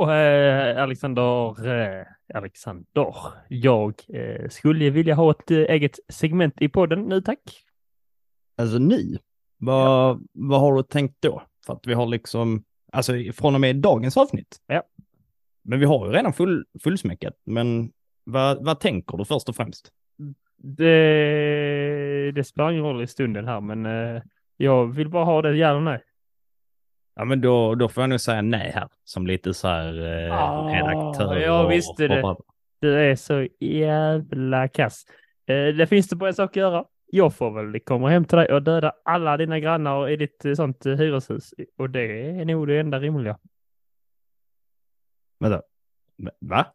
Och eh, Alexander, eh, Alexander, jag eh, skulle vilja ha ett eget segment i podden nu tack. Alltså nu? Vad, vad har du tänkt då? För att vi har liksom, alltså från och med dagens avsnitt. Ja. Men vi har ju redan full, fullsmäckat. Men vad, vad tänker du först och främst? Det, det spelar ingen roll i stunden här, men jag vill bara ha det ja eller nej. Ja, men då, då får jag nog säga nej här, som lite så här eh, Ah, redaktör. jag och- visste det. och- Du är så jävla kass. Eh, det finns det bara en sak att göra. Jag får väl komma hem till dig och döda alla dina grannar i ditt eh, sånt eh, hyreshus. Och det är nog det enda rimliga. Vänta, va?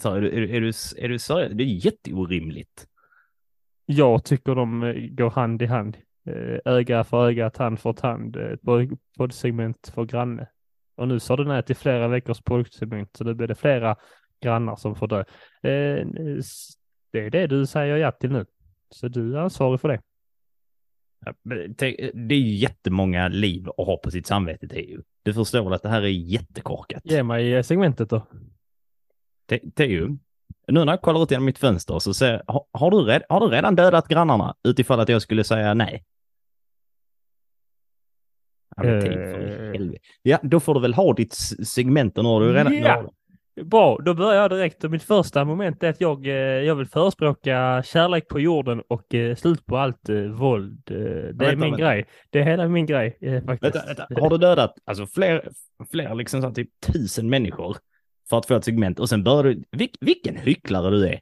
Så, är, du, är, du, är, du, är du seriös? Det är jätteorimligt. Jag tycker de eh, går hand i hand. Eh, Öga för öga, tand för tand. eh, pod- Poddsegment för granne. Och nu sa du nej till flera veckors poddsegment, så nu blir det flera grannar som får dö. Eh, Det är det du säger ja till nu. Så du är ansvarig för det. Det är ju jättemånga liv att ha på sitt samvete, Teo. Du förstår väl att det här är jättekorkat? Ge mig segmentet då. Te- Teo, nu när jag kollar ut genom mitt fönster så ser har, har, du red, har du redan dödat grannarna utifall att jag skulle säga nej? Ja, men för Eh. helvete. ja, då får du väl ha ditt segment nu har du redan... Ja. Bra, då börjar jag direkt. Och mitt första moment är att jag, eh, jag vill förespråka kärlek på jorden och eh, slut på allt våld. Det är vänta, min vänta. grej. Det är hela min grej faktiskt. Vänta. Har du dödat alltså fler, fler liksom så typ tusen människor för att få ett segment och sen börjar du... Vil, vilken hycklare du är.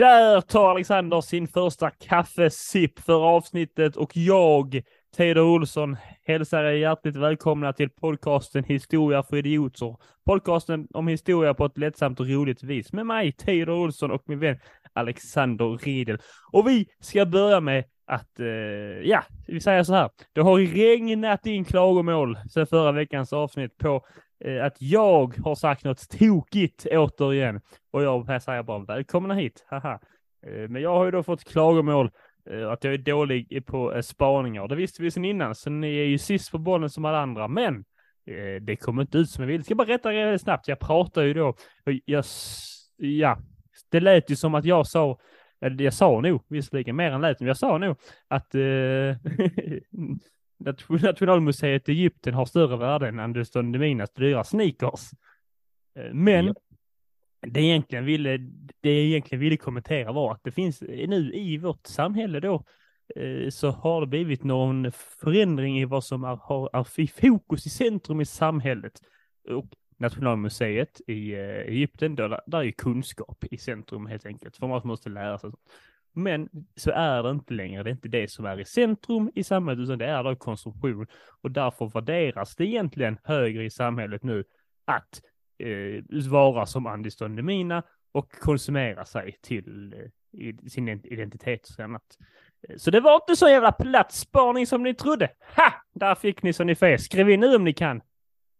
Där tar Alexander sin första kaffesipp för avsnittet och jag, Teodor Olsson, hälsar er hjärtligt välkomna till podcasten Historia för idioter. Podcasten om historia på ett lättsamt och roligt vis med mig, Teodor Olsson och min vän Alexander Riedel. Och vi ska börja med att, eh, ja, vi säger så här. Det har regnat in klagomål sedan förra veckans avsnitt på Eh, att jag har sagt något tokigt återigen. Och jag säger bara välkomna hit, haha. Eh, men jag har ju då fått klagomål eh, att jag är dålig på spaningar. Det visste vi sedan innan, så ni är ju sist på bollen som alla andra. Men det kommer inte ut som jag vill. Ska bara rätta er snabbt. Jag pratar ju då. och Jag, ja, det lät ju som att jag sa, eller jag sa nog visserligen mer än lät, men jag sa nog att eh, Nationalmuseet i Egypten har större värde än Andersson de Minas dyra sneakers. Eh, Men Ja. det egentligen ville, det jag egentligen ville kommentera var att det finns nu i vårt samhälle då eh, så har det blivit någon förändring i vad som är, har, är i fokus i centrum i samhället. Och Nationalmuseet i eh, Egypten, där, där är kunskap i centrum helt enkelt, för man måste lära sig. Men så är det inte längre, det är inte det som är i centrum i samhället, utan det är då konsumtion. Och därför värderas det egentligen högre i samhället nu att eh, vara som Don Demina och konsumera sig till eh, sin identitet och annat. Eh, Så det var inte så jävla platt spaning som ni trodde. Ha! Där fick ni så ni fel. Skriv in nu om ni kan.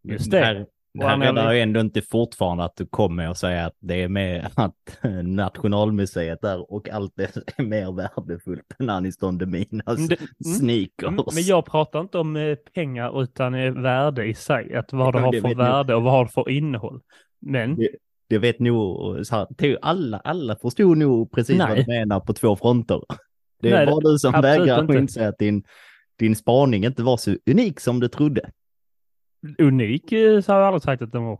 Just det. Och han är- ju ändå inte fortfarande att du kommer och säga att det är med att Nationalmuseet där och allt det är mer värdefullt än Aniston de Minas Mm, sneakers. Mm, Men jag pratar inte om eh, pengar utan eh, värde i sig. Att vad det har det för värde och vad har det för innehåll. Men Det- Det vet nog, så här, alla, alla förstod nog precis vad Nej. du menar på två fronter. Det är Nej, bara du som att inse att din, din spaning inte var så unik som du trodde. Unik eh, så har jag aldrig sagt att den var.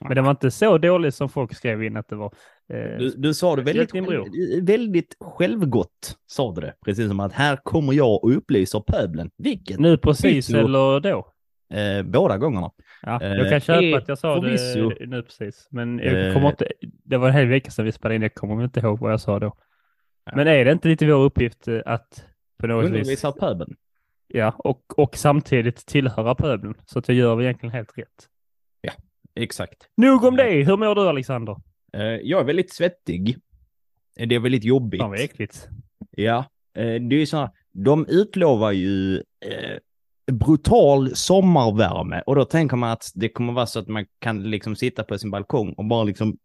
Men den var inte så dålig som folk skrev in att det var. Eh, Du, du sa det väldigt, själv, väldigt självgott, sa du det. Precis som att här kommer jag och upplyser pöbeln. Vilket? nu precis förvisso- eller då? Eh, båda gångerna. Ja, Eh, jag kan köpa är att jag sa förvisso- det nu precis. Men jag Eh, kommer inte, det var en hel vecka sedan vi spelade in, jag kommer inte ihåg vad jag sa då. Men är det inte lite vår uppgift eh, att på något vis, Undervisar pöbeln. Ja, och, och samtidigt tillhöra pöbeln, så att jag gör egentligen helt rätt. Exakt. Nog om det. Hur mår du Alexander? Eh, jag är väldigt svettig. Det är väldigt jobbigt. Fan vad äckligt. Ja, eh, det är ju så här, de utlovar ju eh, brutal sommarvärme och då tänker man att det kommer vara så att man kan liksom sitta på sin balkong och bara liksom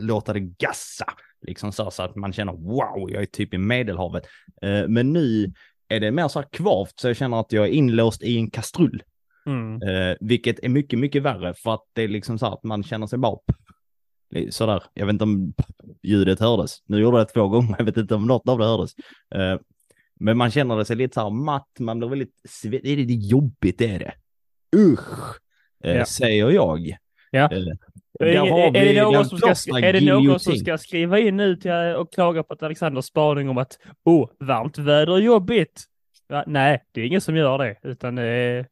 låta det gassa. Liksom så, så att man känner wow, jag är typ i Medelhavet. Eh, men nu är det mer så här kvavt så jag känner att jag är inlåst i en kastrull. Mm. Eh, vilket är mycket, mycket värre för att det är liksom så här att man känner sig bara sådär. Jag vet inte om ljudet hördes. Nu gjorde jag det två gånger. Jag vet inte om något av det hördes. Eh, men man känner sig lite så här matt. Man blir väldigt svett. Det är lite jobbigt, det är det. Usch, eh, Ja. säger jag. Ja. Eh, Är, det någon som ska, är det någon som ska skriva in nu till och klaga på att Alexanders spaning om att oh, varmt väder är jobbigt? Ja, nej, det är ingen som gör det, utan är...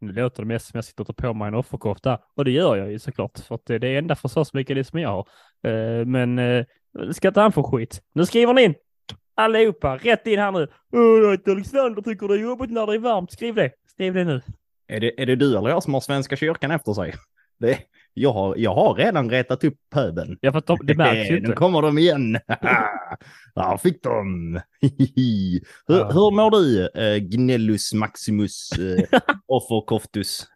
Nu låter det mest som jag sitter och tar på mig en offerkofta, och det gör jag ju såklart, för att det är det enda försvarsmekanismen jag har. Eh, men eh, ska inte han få skit? Nu skriver ni in! Allihopa, rätt in här nu! Att Alexander tycker det är jobbigt när det är varmt, skriv det! Skriv det nu! Är det, är det du eller jag som har Svenska kyrkan efter sig? Det, jag, har, jag har redan retat upp pöbeln. Ja, för de, det märks ju Nu inte. kommer de igen. Där fick de. hur, Ja. hur mår du, eh, Gnellus Maximus eh, Offerkoftus?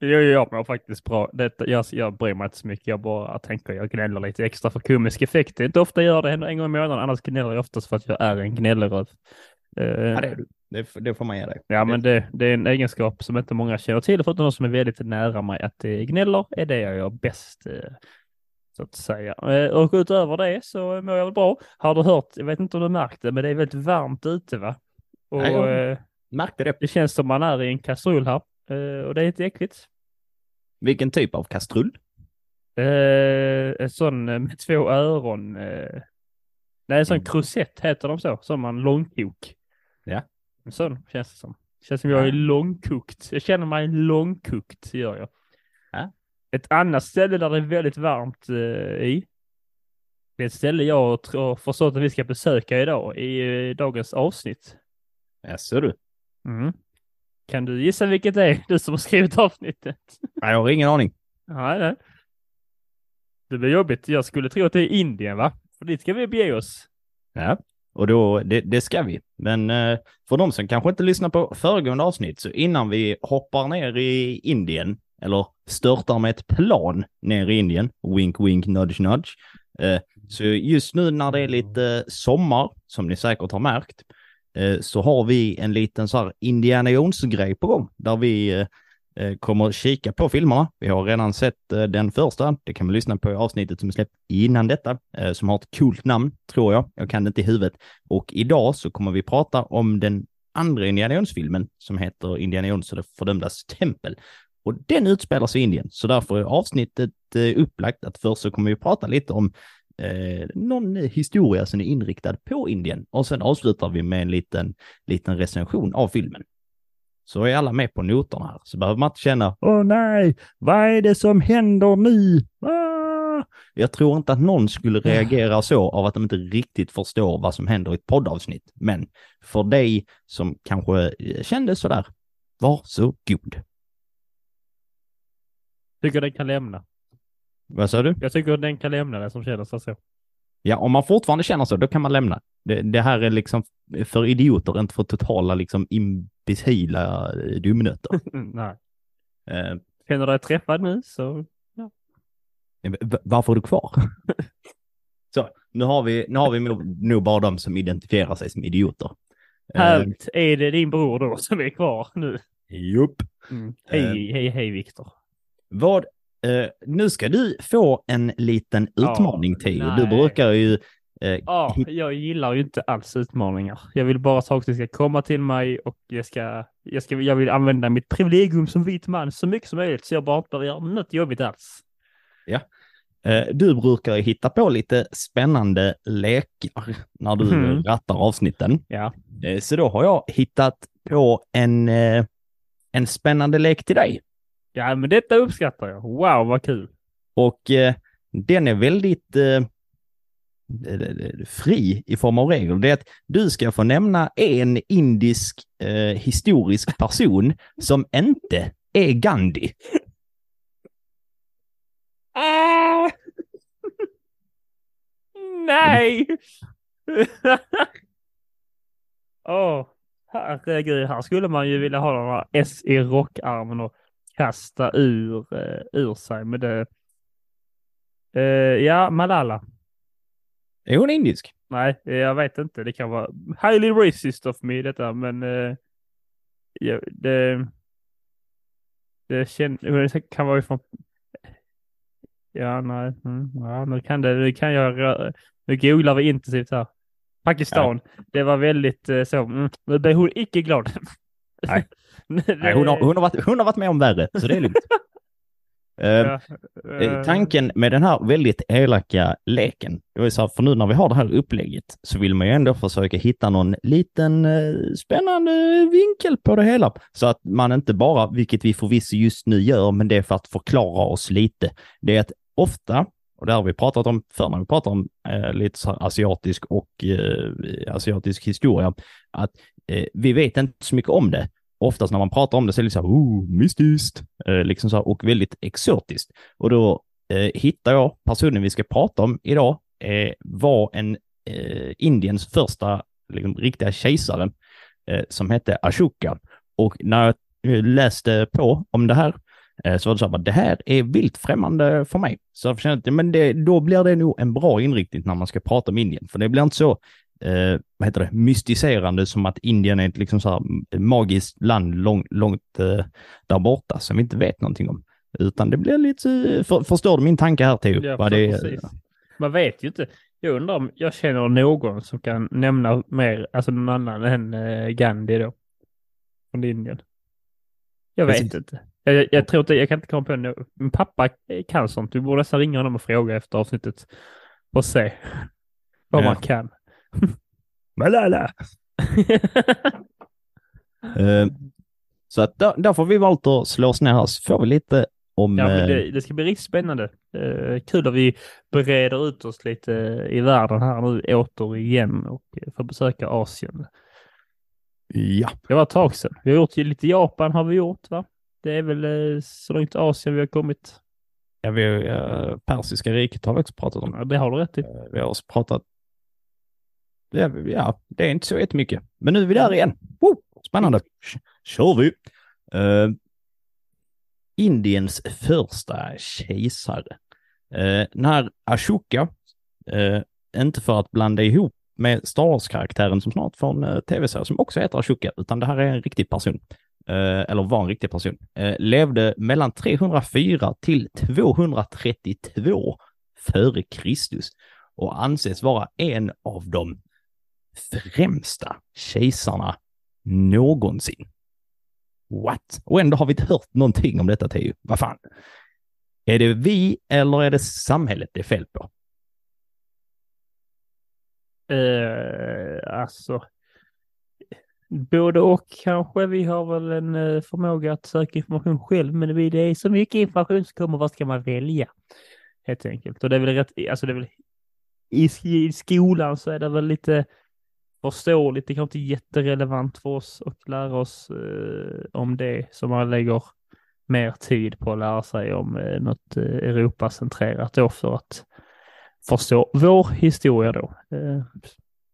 Jo, jag mår faktiskt bra. Detta, jag, jag bryr mig inte så mycket. Jag bara tänker jag gnäller lite extra för komisk effekt. Det är inte ofta jag gör det, en gång i månaden. Annars gnäller jag oftast för att jag är en gnälleröv. Eh, Ja, det, det, det får man ge dig. ja, men det, det är en egenskap som inte många känner till, förutom de som är väldigt nära mig. Att det gnäller är det jag gör bäst, eh, så att säga. Eh, och utöver det så mår jag väl bra. Har du hört, jag vet inte om du märkt det, men det är väldigt varmt ute va? Och Nej, jag- Märkte det. det känns som man är i en kastrull här. Och det är inte äckligt. Vilken typ av kastrull? Eh, en sån med två öron. Eh. Nej, en sån Mm. krusett heter de så, som man långkok. Ja. Sån känns det som. Känns som jag är Ja. långkokt. Jag känner mig långkokt, gör jag. Ja. Ett annat ställe där det är väldigt varmt eh, i. Det är ett ställe jag tror förstått att vi ska besöka idag i eh, dagens avsnitt. Jaså du? Mm. Kan du gissa vilket det är? Du som har skrivit avsnittet. Nej, jag har ingen aning. Nej, nej. Det blir jobbigt. Jag skulle tro att det är Indien, va? För dit ska vi bege oss. Ja, och då, det, det ska vi. Men eh, för de som kanske inte lyssnar på föregående avsnitt, så innan vi hoppar ner i Indien, eller störtar med ett plan ner i Indien, wink wink nudge nudge, eh, så just nu när det är lite sommar, som ni säkert har märkt, eh, så har vi en liten så här Indiana Jones-grej på gång, där vi eh, Eh, kommer kika på filmerna. Vi har redan sett eh, den första. Det kan vi lyssna på i avsnittet som är släppt innan detta, eh, som har ett coolt namn, tror jag. Jag kan det inte i huvudet. Och idag så kommer vi prata om den andra Indiana Jones-filmen som heter Indiana Jones och det fördömdas tempel. Och den utspelar sig i Indien, så därför är avsnittet upplagt att först så kommer vi prata lite om eh, någon historia som är inriktad på Indien och sen avslutar vi med en liten, liten recension av filmen. Så är alla med på noterna här, så behöver man inte känna Åh nej, vad är det som händer nu? Ah! Jag tror inte att någon skulle reagera så av att de inte riktigt förstår vad som händer i ett poddavsnitt. Men för dig som kanske eh, kände sådär, var så god. Tycker den kan lämna. Vad sa du? Jag tycker den kan lämna den som känner sig så. Ja, om man fortfarande känner så, då kan man lämna. Det, det här är liksom för idioter, inte för totala liksom eh, dumnötter. Nej. Eh, Känner du dig träffad nu så v- varför är du kvar? så, nu har vi, nu har vi nog- bara de som identifierar sig som idioter. Eh, härligt. Är det din bror då som är kvar nu? Jupp. Mm. Hej, Eh. hej, hej Viktor. Vad, eh, nu ska du få en liten Ja, utmaning Theo. Du nej. brukar ju, eh, Ja, jag gillar ju inte alls utmaningar. Jag vill bara att saker ska komma till mig och jag ska, jag ska, jag vill använda mitt privilegium som vit man så mycket som möjligt så jag bara inte behöver göra något jobbigt alls. eh, du brukar ju hitta på lite spännande lekar när du Mhm. rattar avsnitten. Ja, Eh, så då har jag hittat på en, eh, en spännande lek till dig. ja men detta uppskattar jag. Wow, vad kul. Och eh, den är väldigt eh, fri i form av regler. Det är att du ska få nämna en indisk eh, historisk person som inte är Gandhi. Ah! Nej! Åh, oh, herregud. Här skulle man ju vilja ha några S i rockarmen och kasta ur, uh, ur sig. med det... Uh, ja, Malala. Är hon indisk? Nej, jag vet inte. Det kan vara highly racist of me detta, men uh, ja, det, det, kän, det kan vara från Ja, nej. Mm, ja, nu kan det, nu kan jag, nu googlar vi intensivt här. Pakistan, ja. det var väldigt eh, så, mm, nu blev hon icke glad. Nej, nej hon, har, hon, har varit, hon har varit med om värre, så det är lugnt. Uh, ja, uh, tanken med den här väldigt elaka leken, det var så här, för nu när vi har det här upplägget så vill man ju ändå försöka hitta någon liten uh, spännande vinkel på det hela. Så att man inte bara, vilket vi förvisso just nu gör, men det är för att förklara oss lite. Det är att ofta, och det har vi pratat om förr när vi pratar om eh, lite så asiatisk och eh, asiatisk historia, att eh, vi vet inte så mycket om det. Oftast när man pratar om det så är det så här, oh, mystiskt, eh, liksom så här, och väldigt exotiskt. Och då eh, hittar jag personen vi ska prata om idag eh, var en eh, Indiens första liksom, riktiga kejsare eh, som hette Ashoka. Och när jag eh, läste på om det här Eh, så var det så här, det här är vilt främmande för mig. Så jag kände att men det, då blir det nog en bra inriktning när man ska prata om Indien. För det blir inte så, eh, vad heter det, mystiserande som att Indien är ett liksom så här magiskt land långt, långt eh, där borta som vi inte vet någonting om. Utan det blir lite, för, förstår du min tanke här Theo? Ja, vad det, precis. Man vet ju inte. Jag undrar om jag känner någon som kan nämna mer, alltså någon annan än eh, Gandhi då. Från Indien. Jag vet precis. inte. Jag, jag, tror inte, jag kan inte komma på något. Min pappa kan sånt. Du borde nästan ringa honom och fråga efter avsnittet och se vad ja. man kan. Malala! uh, så att där, där får vi valt att slå oss ner här så får vi lite om... Ja, men det, det ska bli riktigt spännande. Uh, kul att vi bereder ut oss lite i världen här nu återigen och får besöka Asien. Ja. Det var ett tag sedan. Vi har gjort lite Japan har vi gjort va? Det är väl eh, så långt Asien vi har kommit. Ja, vi har, uh, Persiska riket har vi också pratat om. Ja, det har du rätt i. Uh, vi har också pratat. Ja, ja, det är inte så jättemycket. Men nu är vi där igen. Woo! Spännande. Kör vi. Uh, Indiens första kejsare. Uh, när Ashoka, uh, inte för att blanda ihop med Star Wars-karaktären som snart får en uh, tv-serie som också heter Ashoka, utan det här är en riktig person. Eh, eller var en riktig person, eh, levde mellan 304 till 232 före Kristus och anses vara en av de främsta kejsarna någonsin. What? Och ändå har vi inte hört någonting om detta, Teo. Vad fan? Är det vi eller är det samhället det är fel på? Uh, alltså, Både och kanske. Vi har väl en eh, förmåga att söka information själv, men det är så mycket information som kommer. Vad ska man välja? Helt enkelt. Och det är väl rätt, alltså det är väl i, i skolan så är det väl lite förståeligt. Det kanske inte är jätterelevant för oss att lära oss eh, om det som man lägger mer tid på att lära sig om eh, något eh, Europacentrerat då för att förstå vår historia då. Eh,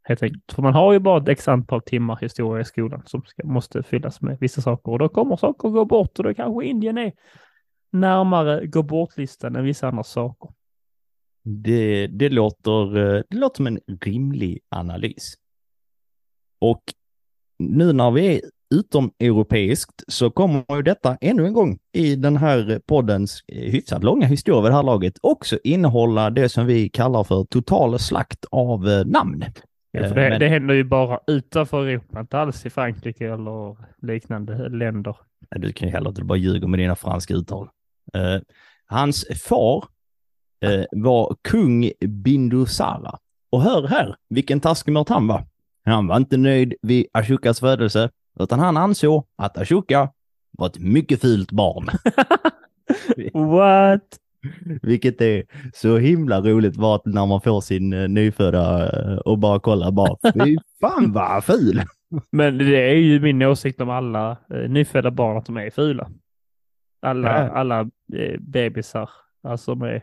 helt enkelt. För man har ju bara ett x antal timmar historia i skolan som ska, måste fyllas med vissa saker och då kommer saker gå bort och då kanske Indien är närmare gå bort-listan än vissa andra saker. Det, det, låter, eh, det låter som en rimlig analys. Och nu när vi är utomeuropeiskt så kommer ju detta ännu en gång i den här poddens hyfsat långa historia vid det här laget också innehålla det som vi kallar för total slakt av eh, namn. Ja, för det, men... det händer ju bara utanför Europa, inte alls i Frankrike eller liknande länder. Du kan ju heller inte bara ljuga med dina franska uttal. Uh, hans far uh, var kung Bindusara. Och hör här vilken taskig han var. Han var inte nöjd vid Ashokas födelse, utan han ansåg att Ashoka var ett mycket fult barn. What? Vilket är så himla roligt var när man får sin uh, nyfödda uh, och bara kollar bara, fy fan vad ful. Men det är ju min åsikt om alla uh, nyfödda barn att de är fula. Alla, ja. alla bebisar, alltså med är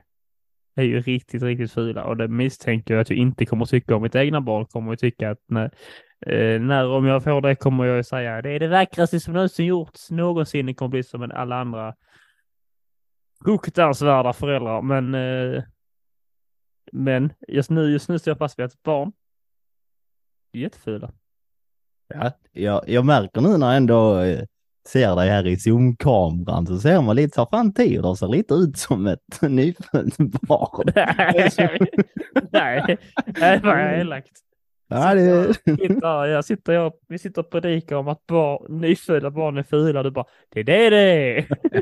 är ju riktigt, riktigt fula och det misstänker jag att jag inte kommer tycka om. Mitt egna barn kommer att tycka att när, eh, när om jag får det kommer jag säga det är det vackraste som någonsin gjorts någonsin. Det kommer bli som alla andra fruktansvärda föräldrar. Men, eh, men just nu, just nu står jag fast vid att barn är jättefula. Ja, jag, jag märker nu när ändå eh, ser dig här i zoomkameran så ser man lite så fan Theodor ser lite ut som ett nyfött barn. Nej, det var elakt. Det... Sitter, jag sitter, jag, vi sitter och predikar om att barn, nyfödda barn är fula. Du bara, det är det det.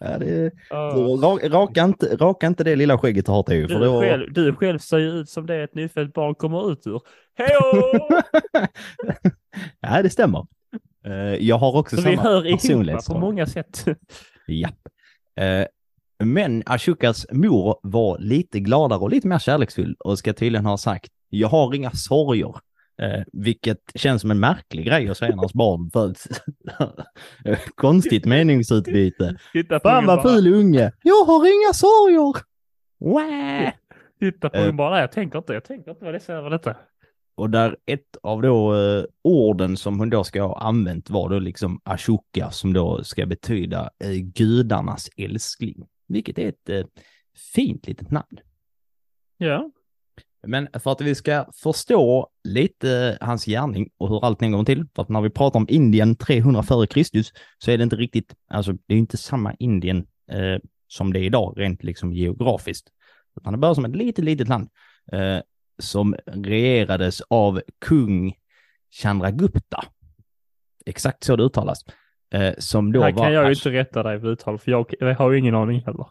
Ja, det... Ra- Raka inte, raka inte det lilla skägget du har Theo, för Du, då... själv, du själv ser ju ut som det ett nyfött barn kommer ut ur. Hejdå! ja, det stämmer. Eh, Jag har också Så samma ihop på många sätt. Japp. Eh, Men Ashokas mor var lite gladare och lite mer kärleksfull och ska tydligen ha sagt jag har inga sorger. Eh, vilket känns som en märklig grej att säga när ens barn föds. Konstigt meningsutbyte. Titta på Fan vad ful unge. Jag har inga sorger. Wah! Titta på Eh. ungen bara. Jag tänker inte. Jag tänker inte vad det säger detta. Och där ett av då eh, orden som hon då ska ha använt var då liksom Ashoka som då ska betyda eh, gudarnas älskling. Vilket är ett eh, fint litet namn. Ja. Men för att vi ska förstå lite hans gärning och hur allting går till, för att när vi pratar om Indien 300 före Kristus så är det inte riktigt, alltså det är inte samma Indien eh, som det är idag rent liksom geografiskt. Utan det börjar som ett litet, litet land eh, som regerades av kung Chandragupta. Exakt så det uttalas. Eh, som då Här var kan jag ju inte rätta dig på uttal för jag, jag har ju ingen aning heller.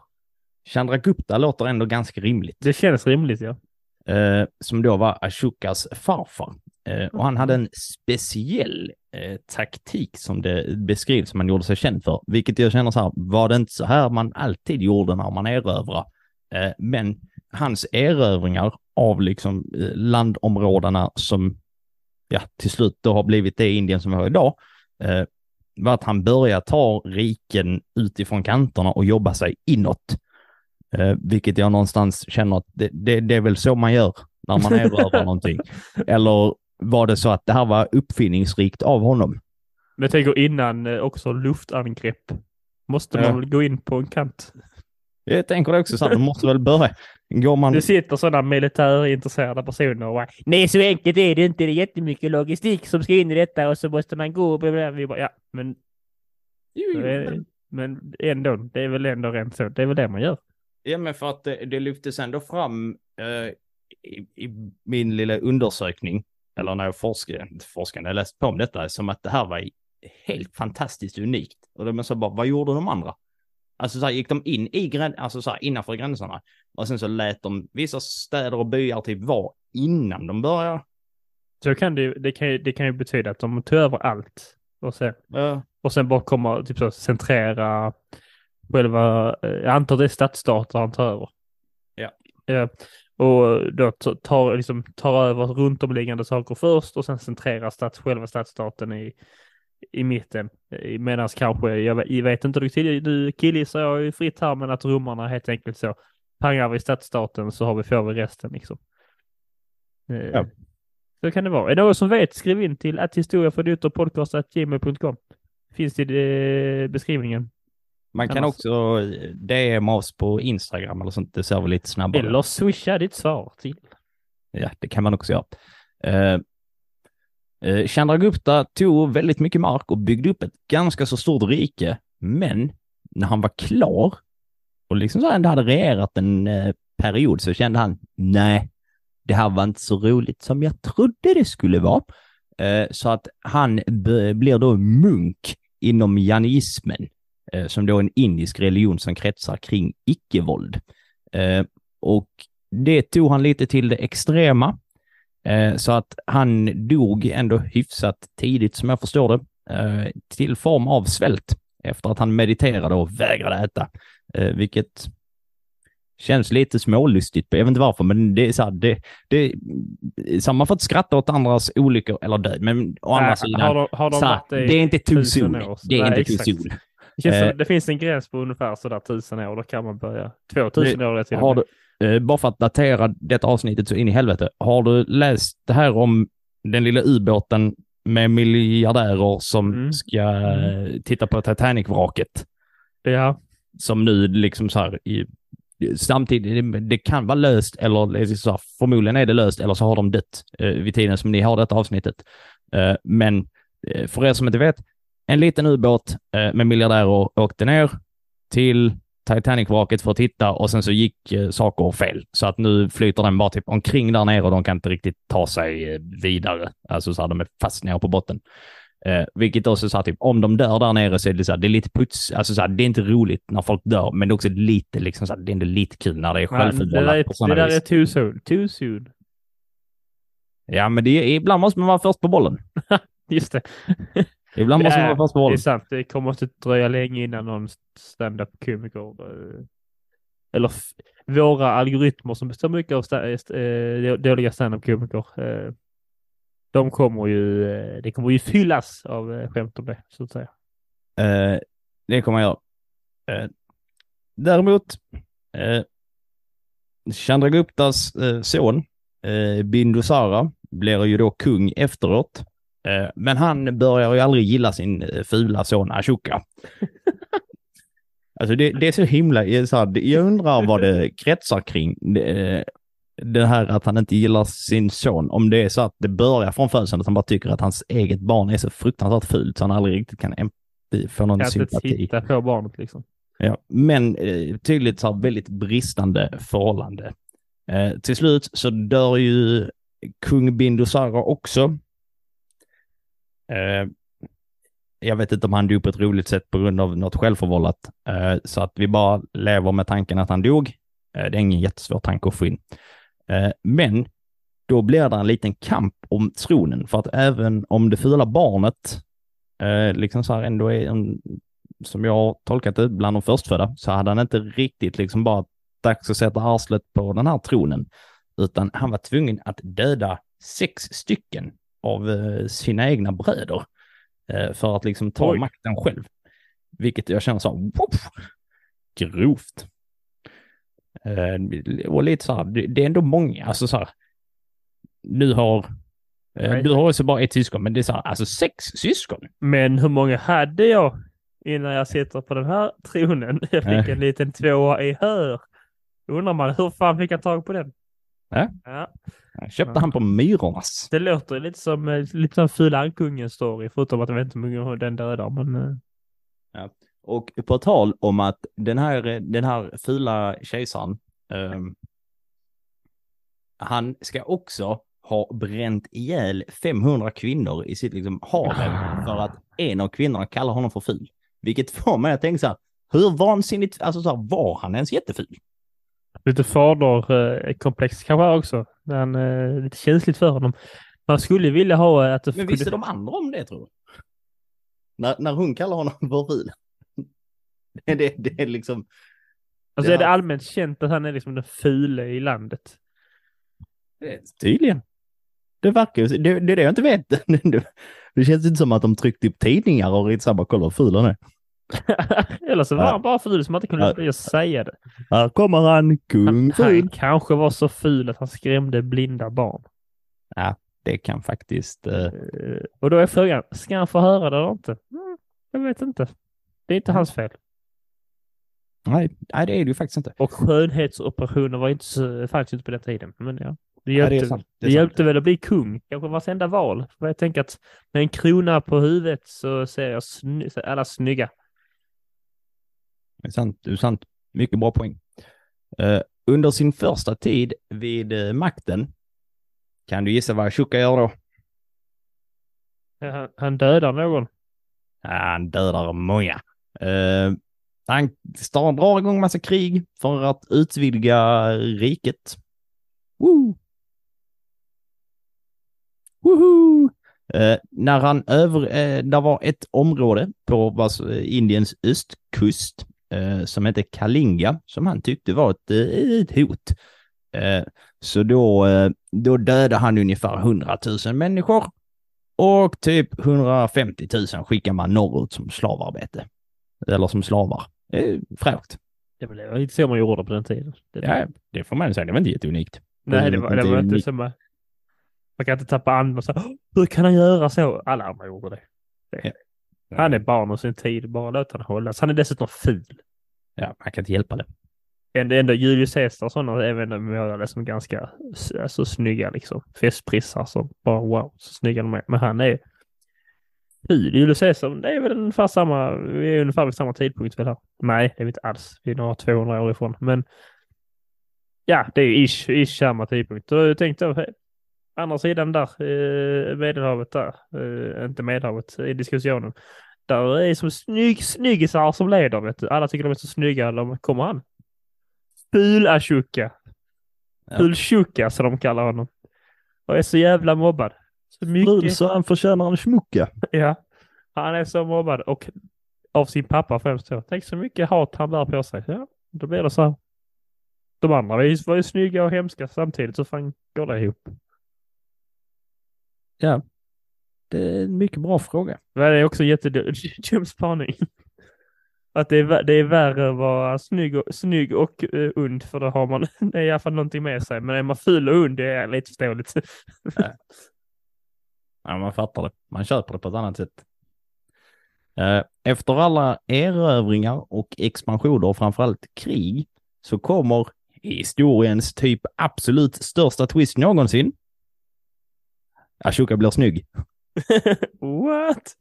Chandragupta låter ändå ganska rimligt. Det känns rimligt ja. eh, som då var Ashokas farfar. Eh, och han hade en speciell eh, taktik som det beskrivs som han gjorde sig känd för, vilket jag känner så här, var det inte så här man alltid gjorde när man erövrade? Eh, men hans erövringar av liksom eh, landområdena som ja, till slut då har blivit det Indien som vi har idag, eh, var att han började ta riken utifrån kanterna och jobba sig inåt. Eh, vilket jag någonstans känner att det, det, det är väl så man gör när man erövrar någonting. Eller var det så att det här var uppfinningsrikt av honom? Men jag tänker innan eh, också luftangrepp. Måste man Ja. gå in på en kant. Jag tänker det också så att de måste väl börja. Går man... Det sitter sådana militärintresserade personer och bara, Nej, så enkelt är det inte. Det är jättemycket logistik som ska in i detta och så måste man gå och bla, bla. Vi bara, ja, men, eh, men ändå, det är väl ändå rent så. Det är väl det man gör. Ja, men för att det, det lyftes ändå fram eh, i, i min lilla undersökning, eller när jag forskade, forskade, jag läste på om detta, som att det här var helt fantastiskt unikt. Och då så bara, vad gjorde de andra? Alltså så här, gick de in i grän, alltså så här, innanför gränserna och sen så lät de vissa städer och byar typ vara innan de började. Så kan det, det, kan, ju- det kan ju betyda att de tar över allt och sen, Uh, och sen bara kommer typ så centrera själva, eh, jag antar det är stadsstater han tar över. Ja. Ja. Och då tar, liksom, tar över runt omliggande saker först och sen centrerar stats, själva stadsstaten i, i mitten. Medan kanske, jag, vet- inte riktigt, du killgissar jag är fritt här, men att romarna helt enkelt så pangar vi stadsstaten så har vi, får vi resten liksom. Eh, Ja. Så kan det vara. Är det någon som vet, skriv in till att historia för podcast.gmail.com. Finns det i eh, beskrivningen. man kan Annars- också DM oss på Instagram eller sånt, det ser vi lite snabbare. Eller swisha ditt svar till. Ja, det kan man också göra. Eh, eh, Chandragupta tog väldigt mycket mark och byggde upp ett ganska så stort rike, men när han var klar och liksom så ändå hade regerat en eh, period så kände han, nej, det här var inte så roligt som jag trodde det skulle vara. Eh, så att han blir då munk inom janismen, eh, som då är en indisk religion som kretsar kring icke-våld. Eh, och det tog han lite till det extrema. Eh, så att han dog ändå hyfsat tidigt som jag förstår det, eh, till form av svält efter att han mediterade och vägrade äta, eh, vilket känns lite smålustigt. Jag vet inte varför, men det är så här, det, det, så här, man får inte skratta åt andras olyckor eller död, men å andra sidan, har de, har de så här, det, är inte too tusen soon. år? Det är Nej, inte too exakt. soon. Det, det finns en gräns på ungefär sådär tusen år, då kan man börja. 2000 år är till Har du, bara för att datera detta avsnittet så in i helvete, har du läst det här om den lilla ubåten med miljardärer som Mm. ska eh, titta på Titanic-vraket? Ja, Som nu liksom så här, i, samtidigt, det, det kan vara löst eller så här, förmodligen är det löst eller så har de dött eh, vid tiden som ni har detta avsnittet. Eh, men eh, för er som inte vet, en liten ubåt eh, med miljardärer åkte ner till Titanic-vraket för att titta och sen så gick eh, saker fel. Så att nu flyter den bara typ omkring där nere och de kan inte riktigt ta sig eh, vidare. Alltså så här, de är fast nere på botten. Eh, vilket också så här, typ, om de dör där nere så är det så här, det är lite puts, alltså så här, det är inte roligt när folk dör, men det är också lite liksom så här, det är inte lite kul när det är det, självförvållat på det sådana där vis. är too soon. Too soon. Ja, men det är, ibland måste man vara först på bollen. Just det. Ibland Det måste man vara först på Det är sant. Det kommer inte dröja länge innan någon stand-up-komiker eh, eller våra algoritmer som består mycket av sta- eh, dåliga stand-up-komiker. eh, De kommer ju, eh, det kommer ju fyllas av eh, skämt om det, så att säga. Eh, det kommer jag göra. Eh, däremot, eh, Chandraguptas eh, son, eh, Bindusara, blir ju då kung efteråt. Eh, men han börjar ju aldrig gilla sin eh, fula son Ashoka. alltså det, det är så himla, jag, så här, jag undrar vad det kretsar kring. Det, eh, det här att han inte gillar sin son, om det är så att det börjar från födseln, att han bara tycker att hans eget barn är så fruktansvärt fult så han aldrig riktigt kan empati, få någon Kan inte sympati. titta på barnet liksom. Ja, men tydligt så här väldigt bristande förhållande. Eh, till slut så dör ju kung Bindusara också. Eh, jag vet inte om han dog på ett roligt sätt på grund av något självförvållat, eh, så att vi bara lever med tanken att han dog. Eh, det är ingen jättesvår tanke att få in. Eh, men då blir det en liten kamp om tronen, för att även om det fula barnet eh, liksom så här ändå är en som jag har tolkat det, bland de förstfödda, så hade han inte riktigt liksom bara dags att sätta arslet på den här tronen, utan han var tvungen att döda sex stycken av eh, sina egna bröder eh, för att liksom ta Oj. makten själv. Vilket jag känner så här, grovt. Eh, och lite så här, det, är ändå många, alltså så här, nu har, du har också bara ett syskon, men det är så här, alltså sex syskon. Men hur många hade jag innan jag sitter på den här tronen? Jag fick en liten tvåa i hör. Undrar man hur fan fick jag tag på den? Ja. ja. Köpte Ja. han på Myrornas. Det låter lite som eh, lite som Fula Ankungen story, förutom att jag vet inte hur många den dödar, men eh, Och på tal om att den här, den här fula kejsaren, ehm, han ska också ha bränt ihjäl 500 kvinnor i sitt liksom harem för att en av kvinnorna kallar honom för ful. Vilket får mig att tänka så här, hur vansinnigt, alltså så här, var han ens jätteful? Lite faderkomplex kanske också. Men eh, lite känsligt för honom. Man skulle vilja ha eh, att det Men visste de andra om det tror du? När, när hon kallar honom för ful. Det, det, det är liksom, Alltså Ja. är det allmänt känt att han är liksom den fule i landet? det är tydligen. Det verkar ju, det, det är det jag inte vet. Det, det känns inte som att de tryckte upp tidningar och rit samma kolla hur ful han är. Eller så var Ja. han bara ful som man inte kunde Ja. låta bli att säga det. Här kommer han, kung Han, han kanske var så ful att han skrämde blinda barn. Det kan faktiskt, Eh, Och då är frågan, ska han få höra det eller inte? Mm, jag vet inte. Det är inte Mm. hans fel. nej, nej det är det ju faktiskt inte. Och skönhetsoperationer var inte så, fanns inte på den tiden. Men ja, det hjälpte, det sant. Det det sant. hjälpte väl att bli kung. Kanske vartenda val. För jag tänker att med en krona på huvudet så ser jag sny- alla snygga. Det är sant, det är sant. Mycket bra poäng. Eh, under sin första tid vid eh, makten, kan du gissa vad Ashoka gör då? Han, han dödar någon. Han dödar många. Eh, han drar igång massa krig för att utvidga riket. Woo! Woohoo! Eh, när han över, eh, där var ett område på Indiens östkust som hette Kalinga som han tyckte var ett, eh, ett hot. Eh, så då, eh, då dödade han ungefär 100 000 människor och typ 150 000 skickar man norrut som slavarbete. eller som slavar. Fräscht. Det var inte så man gjorde på den tiden. Det, Ja, det får man säga. Det var inte jätteunikt. nej, det det var, det var inte så man, man kan inte tappa andan och säga "Åh, hur kan han göra så? Alla andra gjorde det. det. Han är barn och sin tid, bara låt han hållas. Han är dessutom ful. Ja, man kan inte hjälpa det. Ändå, ändå Julius Caesar och sådana är ändå målade som ganska alltså, snygga liksom. Festprissar som bara wow, så snygga de är. Men han är ful. Julius Caesar, det är väl ungefär samma, vi är ungefär vid samma tidpunkt väl här. Nej, det är vi inte alls. Vi är några 200 år ifrån. Men ja, det är ju ish, ish samma tidpunkt. Och jag tänkte, eh, andra sidan där, eh, Medelhavet där, eh, inte Medelhavet, i diskussionen. Där är som snygg, snyggisar som leder, vet du. Alla tycker de är så snygga. De, kommer han? Ful-Ashuka. Ja. Ful-Shuka som de kallar honom. Och är så jävla mobbad. Så mycket. så han förtjänar en smucka. Ja. Han är så mobbad och av sin pappa främst då. Tänk så mycket hat han bär på sig. Ja, då blir det så här. De andra var ju snygga och hemska samtidigt. Så fan går det ihop? Ja. Det är en mycket bra fråga. Det är också en jättedum spaning. Att det är, det är värre att vara snygg och, snygg och uh, und, för då har man det är i alla fall någonting med sig. Men är man ful och und, det är lite förståeligt. Ja, man fattar det. Man köper det på ett annat sätt. Eh, Efter alla erövringar och expansioner och framförallt krig så kommer historiens typ absolut största twist någonsin. Ashoka blir snygg. What?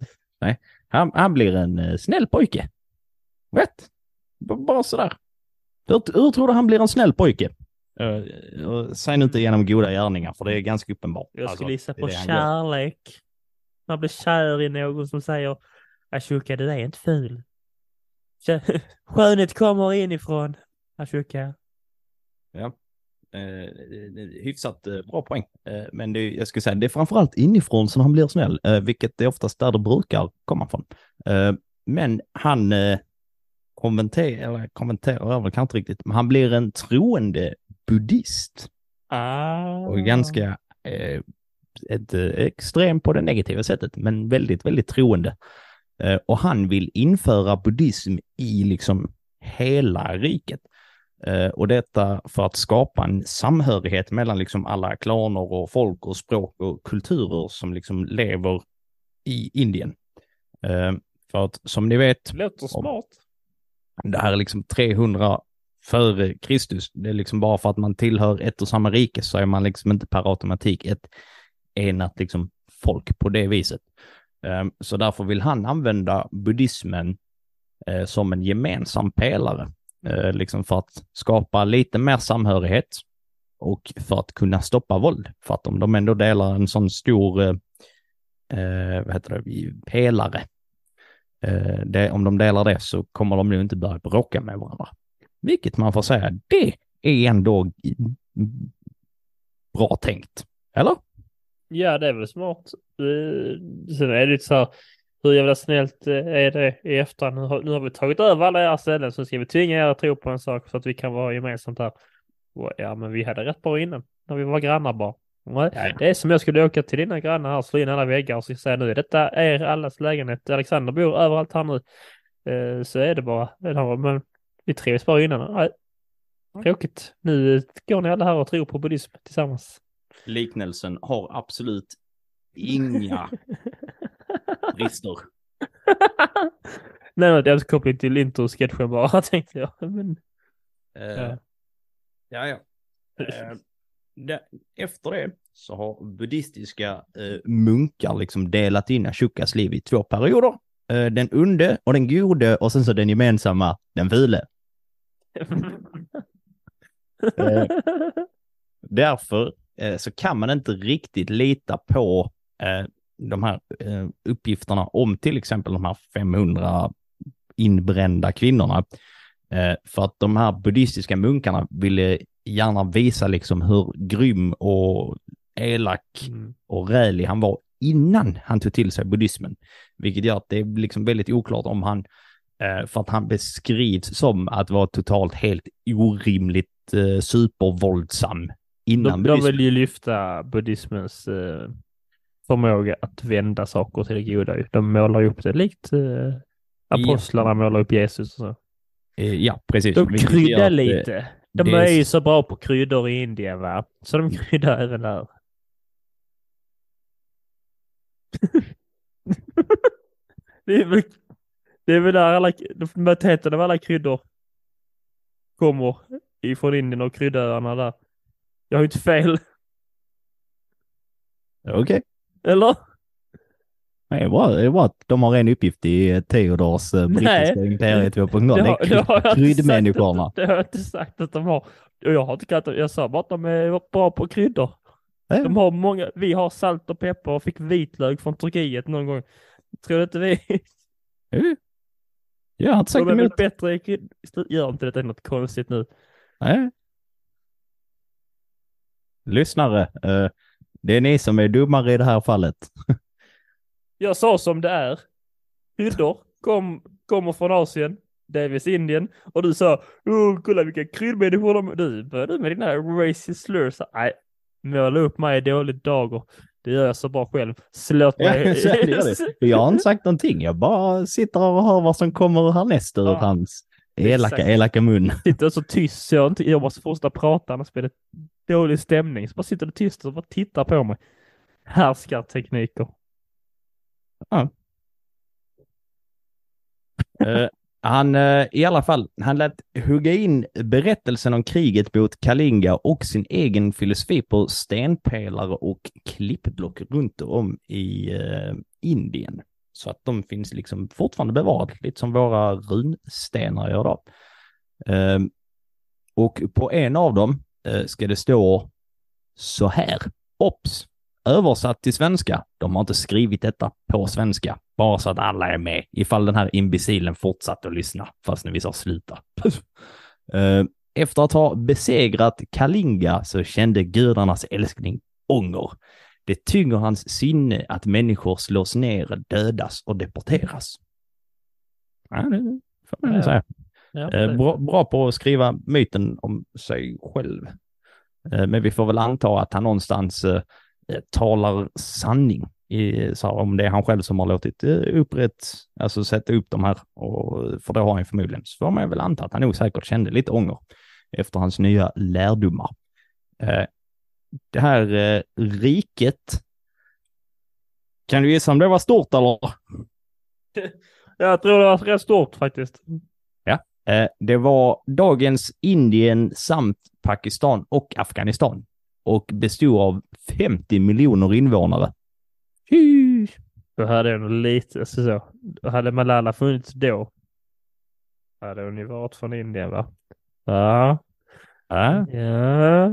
Han, han blir en eh, snäll pojke. Vet? B- Bara sådär. Hur, hur tror du han blir en snäll pojke? Uh, säg nu inte genom goda gärningar, för det är ganska uppenbart. Jag Alltså, skulle gissa det är på kärlek. Man blir kär i någon som säger Ashoka, du är inte ful. Skönhet kommer inifrån. Ashoka. Ja. Eh, hyfsat eh, bra poäng. Eh, men det, jag skulle säga, det är framförallt inifrån som han blir snäll, eh, vilket är oftast där det brukar komma från. Eh, men han eh, kommenterar, eller kommenterar väl kanske inte riktigt, men han blir en troende buddhist. Ah. Och ganska eh, ett, eh, extrem på det negativa sättet, men väldigt, väldigt troende. Och han vill införa buddhism i liksom hela riket. Eh, och detta för att skapa en samhörighet mellan liksom alla klaner och folk och språk och kulturer som liksom lever i Indien. Eh, för att som ni vet, Låter smart. det här är liksom 300 före Kristus. Det är liksom bara för att man tillhör ett och samma rike så är man liksom inte per automatik ett enat liksom folk på det viset. Ehm, Så därför vill han använda buddhismen eh, som en gemensam pelare, Eh, liksom för att skapa lite mer samhörighet och för att kunna stoppa våld. För att om de ändå delar en sån stor eh, eh vad heter det, pelare Eh, det, om de delar det så kommer de nu inte börja bråka med varandra. Vilket man får säga, det är ändå bra tänkt. Eller? Ja, det är väl smart. Eh, sen är det lite så här, hur jävla snällt eh, är det i efterhand? Nu har, nu har vi tagit över alla era ställen så ska vi tvinga er att tro på en sak så att vi kan vara gemensamt här. Och Ja, men vi hade rätt bra innan, när vi var grannar bara. Nej. Det är som jag skulle åka till dina grannar här, slå in alla väggar och säga nu, detta är allas lägenhet. Alexander bor överallt här nu. Eh, Så är det bara. Men vi trivs bara innan. Nej. Tråkigt. Nu går ni alla här och tror på buddhism tillsammans. Liknelsen har absolut inga brister. Nej, det är koppling till intro-sketchen bara, tänkte jag. Men, Eh, Ja. ja, ja. Eh, det, efter det så har buddhistiska eh, munkar liksom delat in Ashokas liv i två perioder. Den onde och den gode och sen så den gemensamma, den fule. Därför så kan man inte riktigt lita på de här eh, uppgifterna om till exempel de här 500 inbrända kvinnorna. Eh, för att de här buddhistiska munkarna ville gärna visa liksom hur grym och elak Mm. och rälig han var innan han tog till sig buddhismen. Vilket gör att det är liksom väldigt oklart om han, eh, för att han beskrivs som att vara totalt helt orimligt supervåldsam innan De, de buddhismen. vill ju lyfta buddhismens eh, förmåga att vända saker till det goda. De målar ju upp det likt eh, Apostlarna målar upp Jesus och så. Eh, Ja, precis. De kryddar eh, lite. De är ju så bra på kryddor i Indien va? Så de kryddar även där. det är väl, det är väl där alla, majoriteten av alla kryddor kommer ifrån Indien och kryddöarna där. Jag har ju inte fel, Okej. Eller? Är bra, det är bra att de har en uppgift i eh, Theodors eh, brittiska Nej. imperiet 2.0. Det är det har jag kry- inte kryddmänniskorna. Det har jag inte sagt att de har. Jag har inte kallat dem, jag sa bara att de är bra på kryddor. De har många, vi har salt och peppar och fick vitlök från Turkiet någon gång. Tror du inte vi? Jo. Jag har inte sagt De emot. bättre. Gör inte detta något konstigt nu. Nej. Lyssnare, eh, det är ni som är dummare i det här fallet. Jag sa som det är. Kryddor kom, kommer från Asien, delvis Indien. Och du sa, oh, kolla vilka kryddmänniskor de är. Du började med dina racist slurs. Nej, måla upp mig i dåligt dager. Det gör jag så bra själv. Slåt Ja, mig. så är det. Jag har inte sagt någonting. Jag bara sitter och hör vad som kommer härnäst ur Ja, hans elaka, exakt. elaka mun. sitter så tyst så jag, inte, jag måste fortsätta prata annars blir det dålig stämning. Så bara sitter du tyst och bara tittar på mig. Härskartekniker. Eh, han, eh, i alla fall, han lät hugga in berättelsen om kriget mot Kalinga och sin egen filosofi på stenpelare och klippblock runt om i eh, Indien. Så att de finns liksom fortfarande bevarade, lite som våra runstenar gör då. Och på en av dem ska det stå så här. Ops! Översatt till svenska. De har inte skrivit detta på svenska. Bara så att alla är med. Ifall den här imbecilen fortsatte att lyssna. Fast nu vi sa sluta. Eh, Efter att ha besegrat Kalinga så kände gudarnas älskling ånger. Det tynger hans sinne att människor slås ner, dödas och deporteras. Ja, det får man säga. Ja, Eh, bra, bra på att skriva myten om sig själv. Eh, men vi får väl anta att han någonstans eh, talar sanning. I, så här, om det är han själv som har låtit upprätt, alltså sätta upp de här, och, för det har han förmodligen. Så får man väl anta att han nog säkert kände lite ånger efter hans nya lärdomar. Det här riket, kan du gissa om det var stort eller? Jag tror det var rätt stort faktiskt. Eh, det var dagens Indien samt Pakistan och Afghanistan och bestod av 50 miljoner invånare. Då hade jag nog lite, alltså så. Då hade Malala funnits då. Hade hon ju varit från Indien va? Ja. Ja, Ja.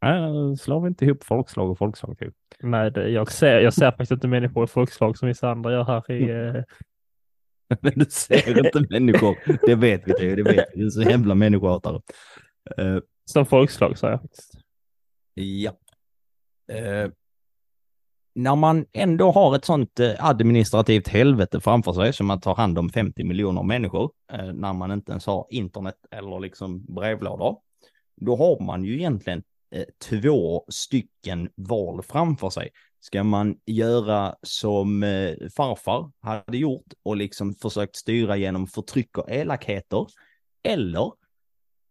ja, slår vi inte ihop folkslag och folkslag typ. Nej, det, jag, ser, jag ser faktiskt inte människor i folkslag som vissa andra gör här i... Men du ser inte människor. Det vet vi, det, det vet vi. Du är så jävla människohatare. Eh, som folkslag sa jag faktiskt. Ja. Eh, när man ändå har ett sånt eh, administrativt helvete framför sig som att ta hand om 50 miljoner människor, eh, när man inte ens har internet eller liksom brevlådor, då har man ju egentligen två stycken val framför sig. Ska man göra som eh, farfar hade gjort och liksom försökt styra genom förtryck och elakheter? Eller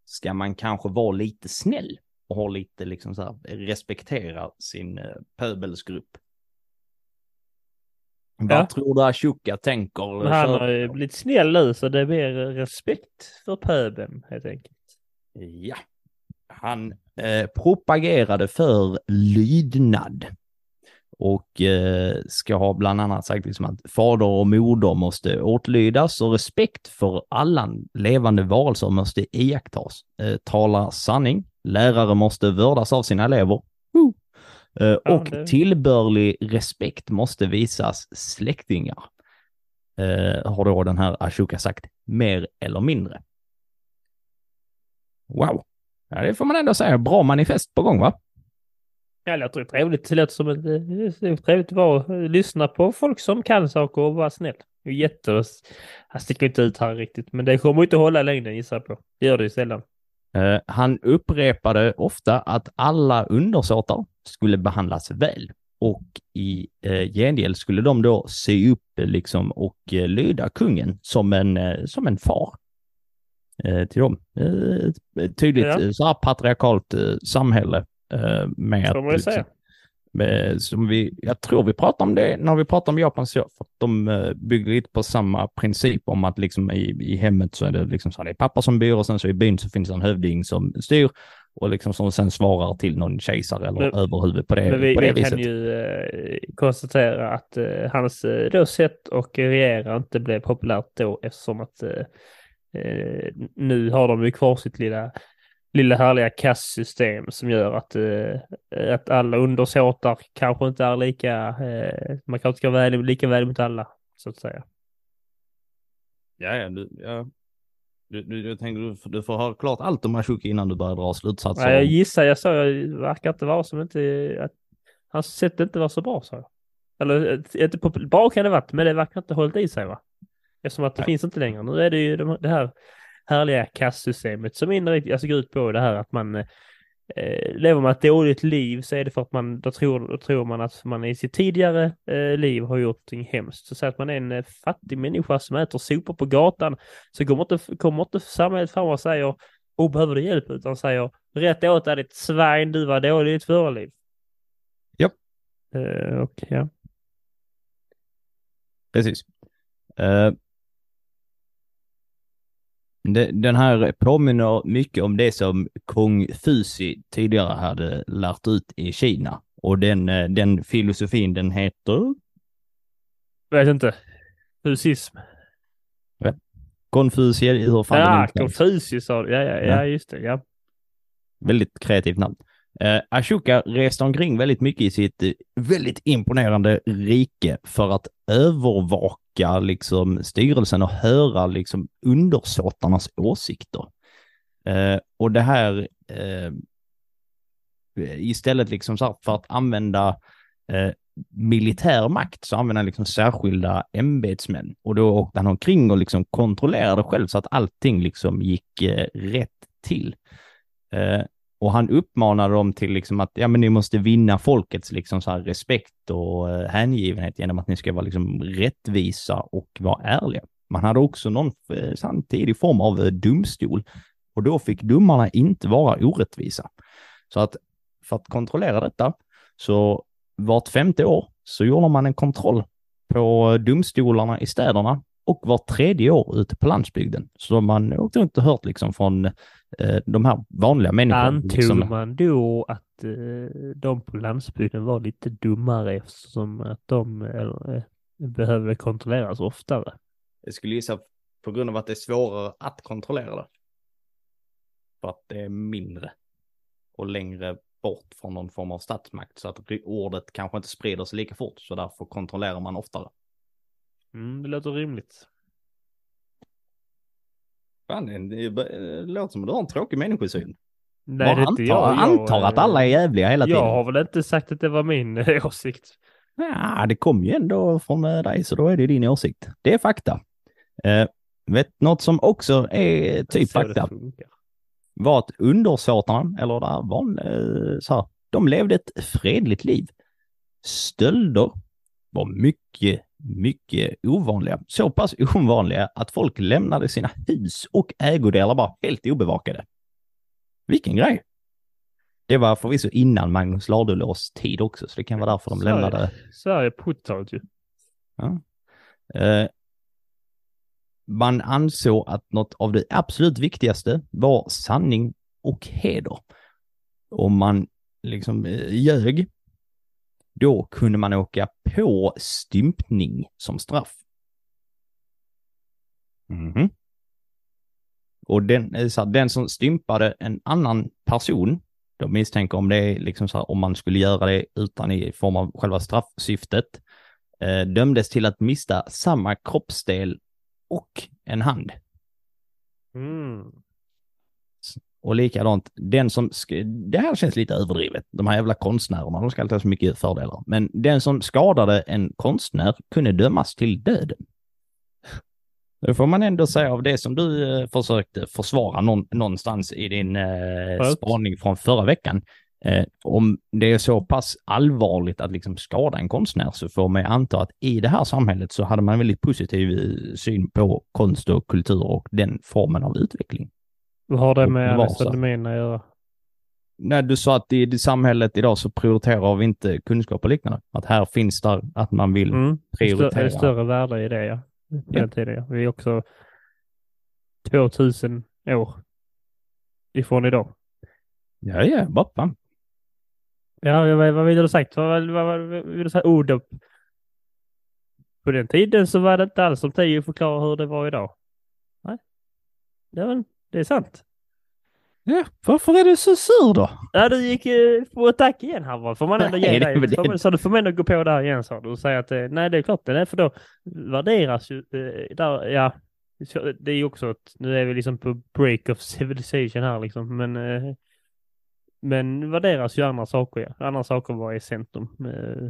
ska man kanske vara lite snäll och ha lite liksom så här, respektera sin eh, pöbelsgrupp. Ja. Vad tror du Ashoka tänker? Men han har ju blivit snäll nu så det blir respekt för pöben helt enkelt. Ja. Han eh, propagerade för lydnad. Och eh, ska ha bland annat sagt liksom att fader och moder måste åtlydas och respekt för alla levande varelser måste iakttas. Eh, talar sanning. Lärare måste vördas av sina elever. Eh, Ja, och det- tillbörlig respekt måste visas släktingar. Eh, har då den här Ashoka sagt mer eller mindre. Wow. Ja, det får man ändå säga. Bra manifest på gång, va? Ja, jag tror det är trevligt. Det låter som ett, det är trevligt att vara, lyssna på folk som kan saker och vara snäll. Jätte... Han sticker inte ut här riktigt, men det kommer inte hålla längden gissar jag på. Det gör det ju sällan. Eh, han upprepade ofta att alla undersåtar skulle behandlas väl och i eh, gengäld skulle de då se upp liksom och eh, lyda kungen som en, eh, som en far eh, till dem. Eh, tydligt Ja. så här patriarkalt eh, samhälle eh, med Får man ju säga. med, som vi, jag tror vi pratar om det när vi pratar om Japan så, för att de eh, bygger lite på samma princip om att liksom i, i hemmet så är det liksom så här, det är pappa som byr och sen så i byn så finns det en hövding som styr och liksom som sen svarar till någon kejsare eller Men- överhuvud på det, Men vi, på det vi viset. kan ju eh, konstatera att eh, hans eh, då sätt och regera inte blev populärt då eftersom att eh, eh, nu har de ju kvar sitt lilla, lilla härliga kastsystem som gör att, eh, att alla undersåtar kanske inte är lika, eh, man kanske inte ska vara lika väl mot alla så att säga. Ja, ja, du, ja. Du, du, jag tänkte du, får- du får höra klart allt om Ashoki innan du börjar dra slutsatser. Nej, jag gissar, jag sa, det verkar inte vara som inte, att hans sätt inte var så bra sa jag. Eller eh, inte på, bra kan det varit, men det verkar inte ha hållit i sig va? Eftersom att det Nej. finns inte längre. Nu är det ju de, det här härliga kastsystemet som indirekt, alltså går ut på det här att man eh, lever man ett dåligt liv så är det för att man, då tror, då tror man att man i sitt tidigare eh, liv har gjort någonting hemskt. Så säg att man är en eh, fattig människa som äter sopor på gatan så kommer inte, kommer inte samhället fram och säger och behöver du hjälp utan säger rätt åt dig ditt svin, du var dålig i ditt förra liv. Japp. Eh, och ja. Precis. Det, den här påminner mycket om det som kung Fusi tidigare hade lärt ut i Kina. Och den, eh, den filosofin den heter Vet inte. Fusism. Konfucius, hur fan det Ja. Confucius sa du. Ja, ja, ja, Ja. just det. Ja. Väldigt kreativt namn. Eh, Ashoka reste omkring väldigt mycket i sitt eh, väldigt imponerande rike för att övervaka liksom styrelsen och höra liksom undersåtarnas åsikter. Eh, och det här eh, istället liksom så här för att använda eh, militär makt så använde han liksom särskilda ämbetsmän och då åkte han omkring och liksom kontrollerade själv så att allting liksom gick eh, rätt till. Eh, och han uppmanade dem till liksom att ja, men ni måste vinna folkets liksom så här respekt och eh, hängivenhet genom att ni ska vara liksom rättvisa och vara ärliga. Man hade också någon eh, samtidig form av eh, domstol och då fick domarna inte vara orättvisa. Så att för att kontrollera detta så vart femte år så gjorde man en kontroll på domstolarna i städerna och vart tredje år ute på landsbygden. Så man åkte runt och hört liksom från de här vanliga människorna. Antog Liksom, man då att eh, de på landsbygden var lite dummare eftersom att de eh, behöver kontrolleras oftare? jag skulle gissa på grund av att det är svårare att kontrollera det. För att det är mindre och längre bort från någon form av statsmakt så att ordet kanske inte sprider sig lika fort så därför kontrollerar man oftare. Mm, det låter rimligt. Fan, det, det, låter som att du har en tråkig människosyn. Nej, Bara det antar, inte jag. jag. antar att alla är jävliga hela tiden. Jag har väl inte sagt att det var min eh, åsikt. Ja, det kom ju ändå från eh, dig, så då är det din åsikt. Det är fakta. Eh, vet något som också är typ Så det fakta var att undersåtarna, eller där van, eh, så här, de levde ett fredligt liv. Stölder var mycket, mycket ovanliga. Så pass ovanliga att folk lämnade sina hus och ägodelar bara helt obevakade. Vilken grej! Det var förvisso innan Magnus Ladulås tid också, så det kan vara därför de Sverige. lämnade Sverige på 70-talet ju. Eh, man ansåg att något av det absolut viktigaste var sanning och heder. Om man liksom eh, ljög, då kunde man åka på stympning som straff. Mhm. Och den, eh, så här, den som stympade en annan person, de misstänker om det är liksom så här, om man skulle göra det utan i form av själva straffsyftet, eh, dömdes till att mista samma kroppsdel och en hand. Mm. Och likadant, den som, det här känns lite överdrivet, de här jävla konstnärerna, de ska alltid ha så mycket fördelar. Men den som skadade en konstnär kunde dömas till döden. Det får man ändå säga av det som du eh, försökte försvara någon, någonstans i din eh, spaning från förra veckan. Eh, om det är så pass allvarligt att liksom skada en konstnär så får man anta att i det här samhället så hade man en väldigt positiv eh, syn på konst och kultur och den formen av utveckling. Vad har det med akademin att göra? När du sa att i det samhället idag så prioriterar vi inte kunskap och liknande. Att här finns där att man vill Mm. Det prioritera. det är större värde i det, ja. Ja. den tiden. Vi är också 2000 år ifrån idag. Ja, ja, vad fan. Ja, vet- vad vill du ha sagt? Vad, vad, vad, vad vill du säga? Ord upp. På den tiden så var det inte alls som tio förklarar hur det var idag. Nej. Det är, väl- det är sant. Ja, varför är du så sur då? Ja, du gick eh, på attack igen här va? Får man ändå Nej, ge dig. det. Får man- Så du får man ändå gå på där igen sa du och säga att eh, nej det är klart det är för då värderas ju eh, där, ja. så Det är ju också att nu är vi liksom på break of civilization här liksom men eh, men värderas ju andra saker ja. Andra saker var i centrum eh,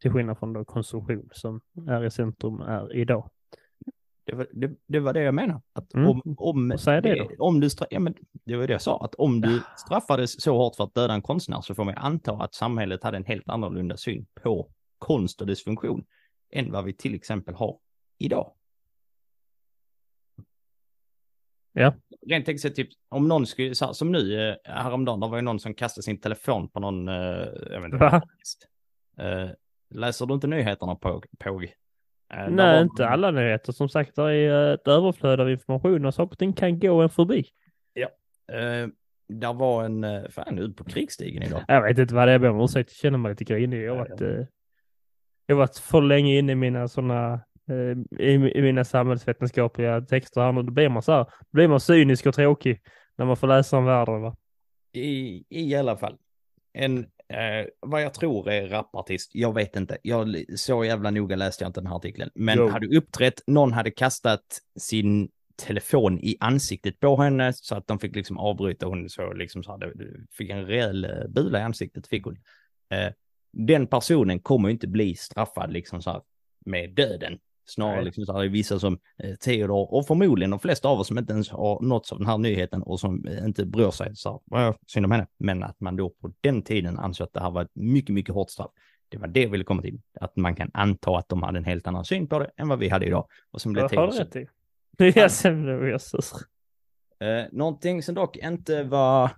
till skillnad från då konsumtion som är i centrum är idag. Det var det, det, var det jag menar. Att Mm. om, om, det om du ja, men det var det jag sa, att om du straffades så hårt för att döda en konstnär så får man anta att samhället hade en helt annorlunda syn på konst och dess funktion än vad vi till exempel har idag. Ja. Rent tänkt sig typ, om någon skulle, så här, som nu eh, häromdagen, det var ju någon som kastade sin telefon på någon, eh, jag vet inte. Eh, läser du inte nyheterna på, på Nej, var- inte alla nyheter. Som sagt, det är eh, ett överflöd av information och saker och ting kan gå en förbi. Eh, där var en, eh, fan ut på krigsstigen idag. Jag vet inte vad det är, jag ber om ursäkt. Jag känner mig lite grinig. Jag har Ja, varit, eh, jag har varit för länge inne i mina sådana, eh, i, i mina samhällsvetenskapliga texter här nu. Då blir man så här, då blir man cynisk och tråkig när man får läsa om världen. Va? I, I alla fall. En, eh, vad jag tror är rapartist, jag vet inte. Jag, så jävla noga läste jag inte den här artikeln. Men Jo. hade uppträtt, någon hade kastat sin telefon i ansiktet på henne så att de fick liksom avbryta. Hon så liksom så hade, fick en rejäl eh, bula i ansiktet fick hon. Eh, den personen kommer inte bli straffad liksom så här med döden. Snarare Nej. liksom så här, vissa som eh, Theodor och förmodligen de flesta av oss som inte ens har nåtts av den här nyheten och som eh, inte bryr sig. Så här, "Äh, synd om henne. Men att man då på den tiden ansåg att det här var ett mycket, mycket hårt straff. Det var det jag ville komma till. Att man kan anta att de hade en helt annan syn på det än vad vi hade idag. Och sen blev Theodor rätt i. Det är jag sur. Eh, någonting som dock inte var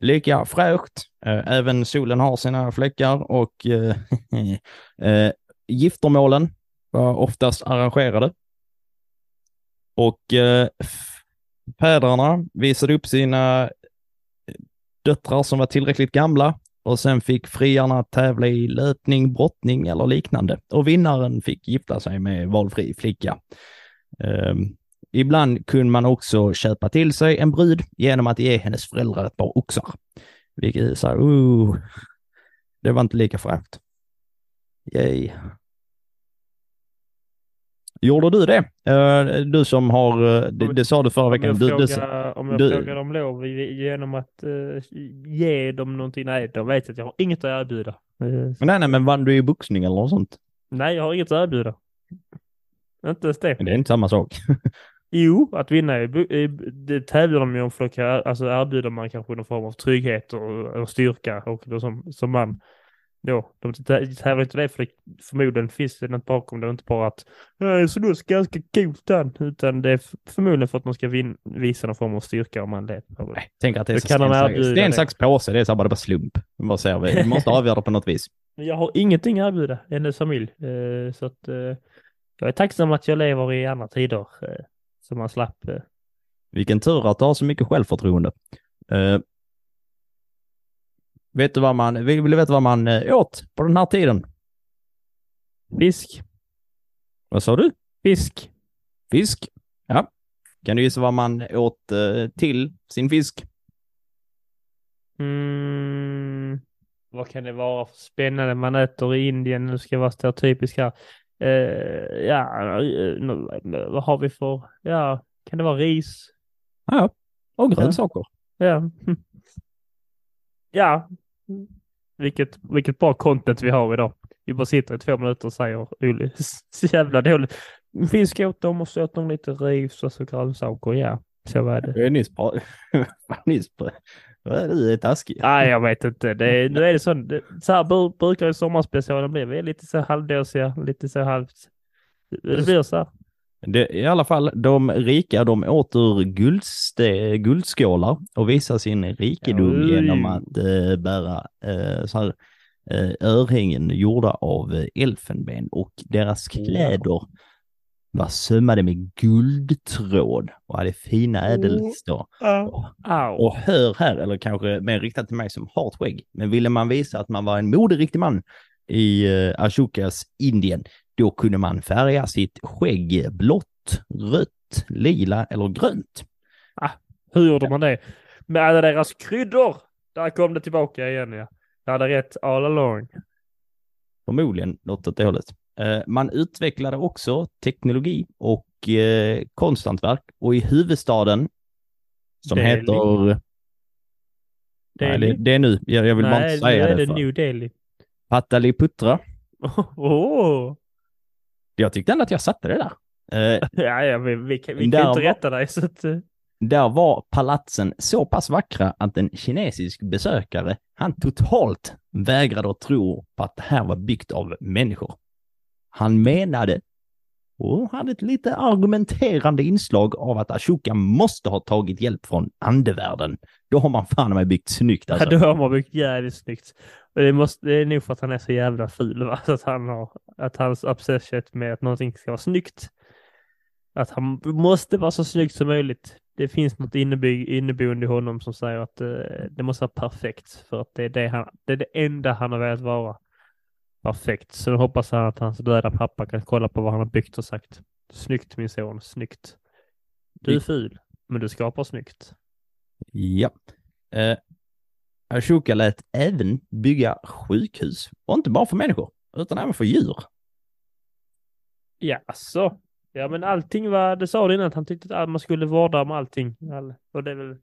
lika fräscht. Eh, även solen har sina fläckar och eh, eh, giftermålen var oftast arrangerade. Och eh, fäderna visade upp sina eh, döttrar som var tillräckligt gamla och sen fick friarna tävla i löpning, brottning eller liknande. Och vinnaren fick gifta sig med valfri flicka. Eh, Ibland kunde man också köpa till sig en brud genom att ge hennes föräldrar ett par oxar. Vilket är så här, uh, det var inte lika fräckt. Yay. Gjorde du det? Eh, du som har, eh, det, det sa du förra Om veckan. jag, Du, du, frågar, om jag du- frågar dem lov genom att eh, ge dem någonting. Nej, de vet att jag har inget att erbjuda. Nej, nej, men vann du i boxning eller något sånt? nej, jag har inget att erbjuda. Inte ens det. Men det är inte samma sak. Jo, att vinna i, det tävlar de ju om för att alltså erbjuder man kanske någon form av trygghet och, och styrka och då som, som man då, de tä- tävlar inte det för det, förmodligen finns det något bakom det, inte bara att "Nej, så du är ganska coolt han, utan det är förmodligen för att man ska vin, visa någon form av styrka om man det. Nej, tänk att det är så kan sten, erbjuda sax, sten, det. sax, påse. Det är så bara, det bara slump. Bara ser, vi vi måste avgöra det på något vis. Jag har ingenting att erbjuda hennes familj, eh, så att eh, jag är tacksam att jag lever i andra tider, eh, så man slapp Vilken tur att du har så mycket självförtroende. Vet du vad man, vill du veta vad man eh, åt på den här tiden? fisk, Vad sa du? fisk. Fisk? Ja. Kan du gissa vad man åt eh, till sin fisk? Mm, vad kan det vara för spännande man äter i Indien? Nu ska jag vara stereotypisk här. Eh, ja, nu, vad har vi för, ja, kan det vara ris? Ja, och grönsaker. Ja. Ja, vilket, vilket bra content vi har idag. Vi bara sitter i två minuter och säger Olle, så jävla dåligt. Fisk åt dem och så åt de lite ris och så grönsaker, ja. Så var det. Jag är nyss, pra- nyss, pra- Du är taskig. Nej, jag vet inte. Det är, nu är det så. Det, så här bru- brukar ju sommarspecialen bli. Vi är lite så halvdåsiga, lite så halvt. Det blir så här. Det, I alla fall, de rika, de åt ur guldste, guldskålar och visar sin rikedom Oj. genom att eh, bära eh, så här, eh, örhängen gjorda av eh, elfenben och deras kläder var sömmade med guldtråd och hade fina ädelstål. Au. Och hör här, eller kanske mer riktat till mig som har men ville man visa att man var en moderiktig man i uh, Ashokas Indien, då kunde man färga sitt skägg blått, rött, lila eller grönt. Hur gjorde man det? Med alla deras kryddor. Där kom det tillbaka igen ja. Jag hade rätt all along. Förmodligen något åt det hållet. Eh, man utvecklade också teknologi och eh, konsthantverk och i huvudstaden som Delhi. heter... Nej, det, Delhi? är nu. Jag, jag vill bara Nej, inte nu säga är det. det för- New Delhi. Pataliputra. Oh. Jag tyckte ändå att jag satte det där. Eh, Ja, ja, vi, vi, kan, vi kan inte rätta dig så att... eh, Där var palatsen så pass vackra att en kinesisk besökare, han totalt vägrade att tro på att det här var byggt av människor. Han menade och hade ett lite argumenterande inslag av att Ashoka måste ha tagit hjälp från andevärlden. Då har man fan med byggt snyggt Ja, alltså. då har man byggt jävligt snyggt. Och det, måste, det är nog för att han är så jävla ful va? Så att han har, att hans obsession med att någonting ska vara snyggt. Att han måste vara så snyggt som möjligt. Det finns något inneby, inneboende i honom som säger att eh, det måste vara perfekt. För att det är det, han, det är det enda han har velat vara. Perfekt. Så nu hoppas han att hans döda pappa kan kolla på vad han har byggt och sagt. Snyggt min son, snyggt. Du är ful, men du skapar snyggt. Ja. Eh, Ashoka lät även bygga sjukhus. Och inte bara för människor, utan även för djur. Ja, så. Ja, men allting var, det sa du innan, att han tyckte att man skulle vårda om allting. All- Och det väl,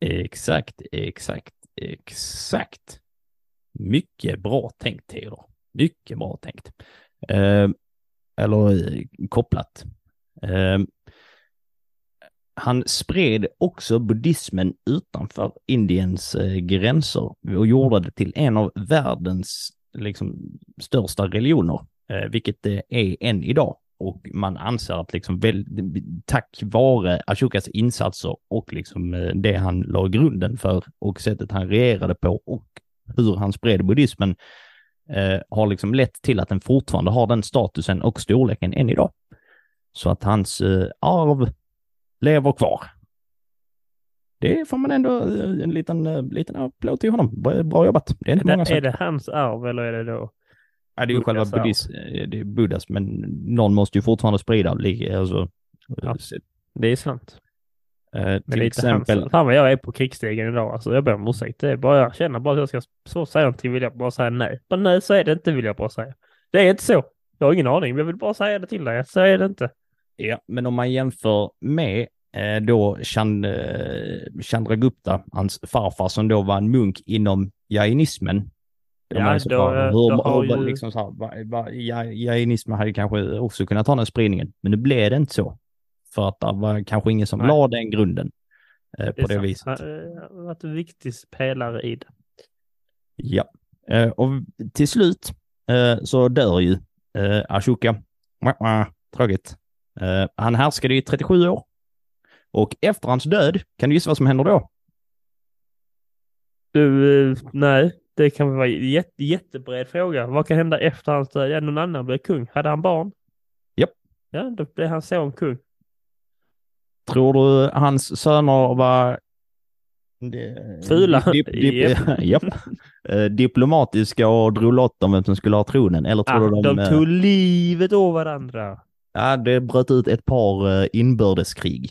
Exakt, exakt, exakt. Mycket bra tänkt, Theodor. Mycket bra tänkt. Eh, eller eh, kopplat. Eh, han spred också buddhismen utanför Indiens eh, gränser och gjorde det till en av världens liksom, största religioner, eh, vilket det är än idag. Och man anser att liksom väl, tack vare Ashokas insatser och liksom eh, det han la grunden för och sättet han regerade på och hur han spred buddhismen eh, har liksom lett till att den fortfarande har den statusen och storleken än idag. Så att hans eh, arv lever kvar. Det får man ändå eh, en liten, eh, liten applåd till honom. Bra, bra jobbat. Det är inte många som... är det hans arv eller är det då? Ja, det är ju själva buddhism, eh, det är buddhas, men någon måste ju fortfarande sprida, alltså, Ja. Det är sant. Eh, till exempel, hans. Fan vad jag är på krigsstegen idag. Alltså jag ber om ursäkt. Det är bara, jag känner bara att jag ska så säga någonting vill jag bara säga nej. Men nej, så är det inte vill jag bara säga. Det är inte så. Jag har ingen aning, men jag vill bara säga det till dig. Så är det inte. ja, men om man jämför med eh, då Chand, eh, Chandragupta, hans farfar som då var en munk inom jainismen. De Ja, är så då, bra. hur, då har hur, ju- liksom så här, va, va, ja- jainismen hade kanske också kunnat ta den spridningen, men nu blev det inte så. För att det var kanske ingen som Nej. la den grunden eh, på det sant. viset. Han eh, har varit en viktig pelare i det. Ja, eh, och till slut eh, så dör ju eh, Ashoka. Tråkigt. Eh, han härskade i 37 år. Och efter hans död, kan du gissa vad som händer då? Du, eh, nej, det kan vara en jätte, jättebred fråga. Vad kan hända efter hans död? Ja, någon annan blev kung. Hade han barn? Japp. Ja, då blev hans son kung. Tror du hans söner var... Fula. Dip, dip, japp. Eh, diplomatiska och drog lott om vem som skulle ha tronen. Eller tror Ah, du de... de eh, tog livet av varandra. Ja, det bröt ut ett par eh, inbördeskrig.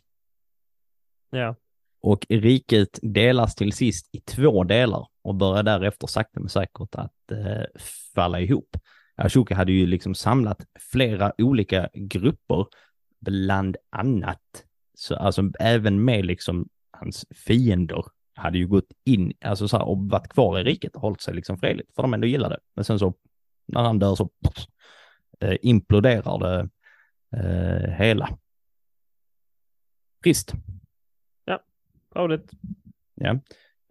Ja, Och riket delas till sist i två delar och börjar därefter sakta men säkert att eh, falla ihop. Ashoka hade ju liksom samlat flera olika grupper, bland annat, så alltså även med liksom hans fiender hade ju gått in, alltså så här, och varit kvar i riket och hållit sig liksom fredligt, för de ändå gillade det. Men sen så, när han dör så eh, imploderar det eh, hela. Trist. roligt. Ja.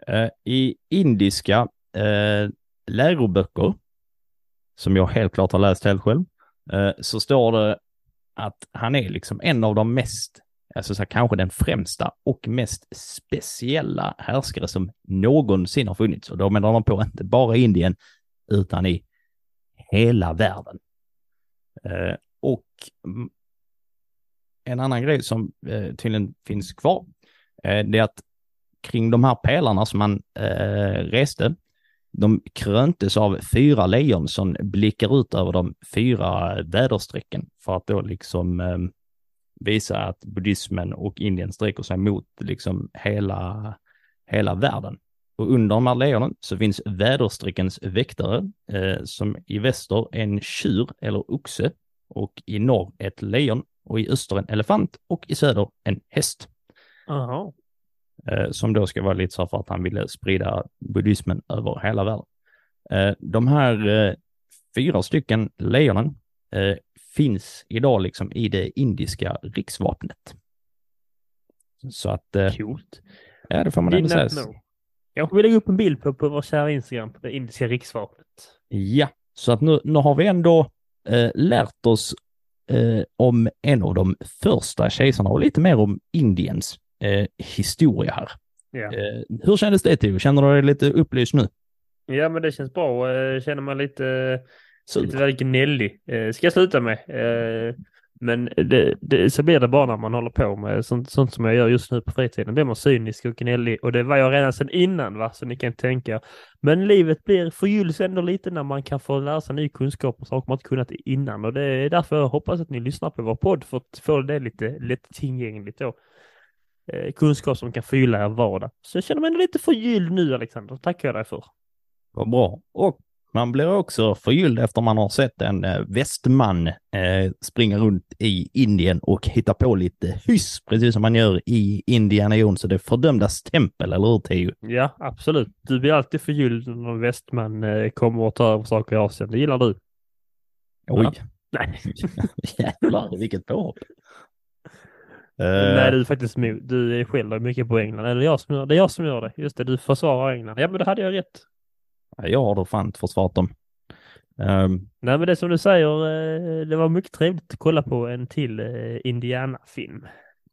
Eh, I indiska eh, läroböcker, som jag helt klart har läst helt själv, eh, så står det att han är liksom en av de mest, alltså så här, kanske den främsta och mest speciella härskare som någonsin har funnits. Och då menar man på inte bara Indien, utan i hela världen. Eh, och en annan grej som eh, tydligen finns kvar, eh, det är att kring de här pelarna som man eh, reste, de kröntes av fyra lejon som blickar ut över de fyra väderstrecken för att då liksom ehm, visa att buddhismen och Indien sträcker sig mot liksom hela, hela världen. Och under de här lejonen så finns väderstreckens väktare eh, som i väster en tjur eller oxe och i norr ett lejon och i öster en elefant och i söder en häst. Jaha. Eh, som då ska vara lite så för att han ville sprida buddhismen över hela världen. Eh, de här eh, fyra stycken lejonen eh, finns idag liksom i det indiska riksvapnet. Så att, eh, Coolt. ja det får man ändå säga. Jag vill lägga upp en bild på, på vår kära Instagram på det indiska riksvapnet. Ja, så att nu, nu har vi ändå eh, lärt oss eh, om en av de första kejsarna och lite mer om Indiens eh, historia här. Ja. Eh, hur kändes det Theo? Känner du dig lite upplyst nu? ja, men det känns bra. Eh, Känner man lite. Lite väl gnällig. Eh, Ska jag sluta med. Eh, Men det, det, så blir det bara när man håller på med sånt, sånt som jag gör just nu på fritiden. Blir man cynisk och gnällig och det var jag redan sedan innan va, så ni kan tänka. Men livet blir förgylls ändå lite när man kan få lära sig ny kunskap och saker man inte kunnat innan och det är därför jag hoppas att ni lyssnar på vår podd för att få det lite lättillgängligt då. Eh, kunskap som kan fylla er vardag. Så jag känner mig ändå lite förgylld nu Alexander, tackar jag dig för. Vad bra. Och man blir också förgylld efter man har sett en eh, västman eh, springa runt i Indien och hitta på lite hyss, precis som man gör i Indiana Jones och det fördömdas tempel, eller hur Theo? Ja, absolut. Du blir alltid förgylld när någon västman eh, kommer och tar över saker i Asien. Det gillar du. Oj, Ja. Nej. jävlar vilket påhopp. Nej, du är faktiskt. Du skäller mycket på England. Eller jag som gör det. är jag som gör det. Just det, du försvarar England. Ja, men då hade jag rätt. Jag har då fan inte försvarat dem. Ehm, Nej, men det som du säger, eh, det var mycket trevligt att kolla på en till eh, Indiana-film.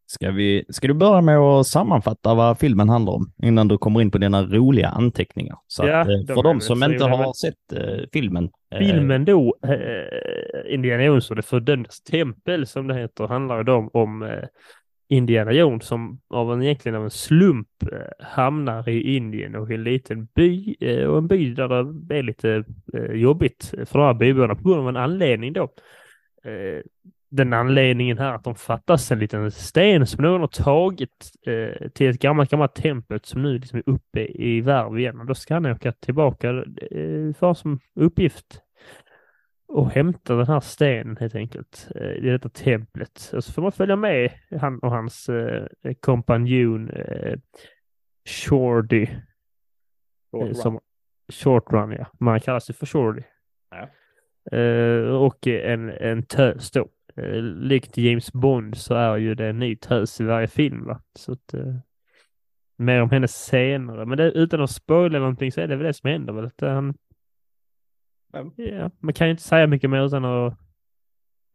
Ska, vi, ska du börja med att sammanfatta vad filmen handlar om innan du kommer in på dina roliga anteckningar? Så Ja, att, eh, de för de som inte har men- sett eh, filmen. Filmen då, eh, Indiana Jones och det fördömdes tempel som det heter, handlar ju då om, om eh, Indiana Jones som av en, egentligen av en slump eh, hamnar i Indien och i en liten by eh, och en by där det är lite eh, jobbigt för de här byborna på grund av en anledning då. Eh, den anledningen här att de fattas en liten sten som någon har tagit eh, till ett gammalt, gammalt tempel som nu liksom är uppe i värv igen och då ska han åka tillbaka eh, för som uppgift och hämta den här stenen helt enkelt eh, i detta templet. Och så får man följa med han och hans eh, kompanjon eh, Shorty. eh, som, short run ja, man kallas ju för Shorty. Ja. Och en, en tös då. Likt James Bond så är ju det en ny tös i varje film va. Så att, mer om henne senare. Men det, utan att spoila någonting så är det väl det som händer väl. Att han, ja, man kan ju inte säga mycket mer utan att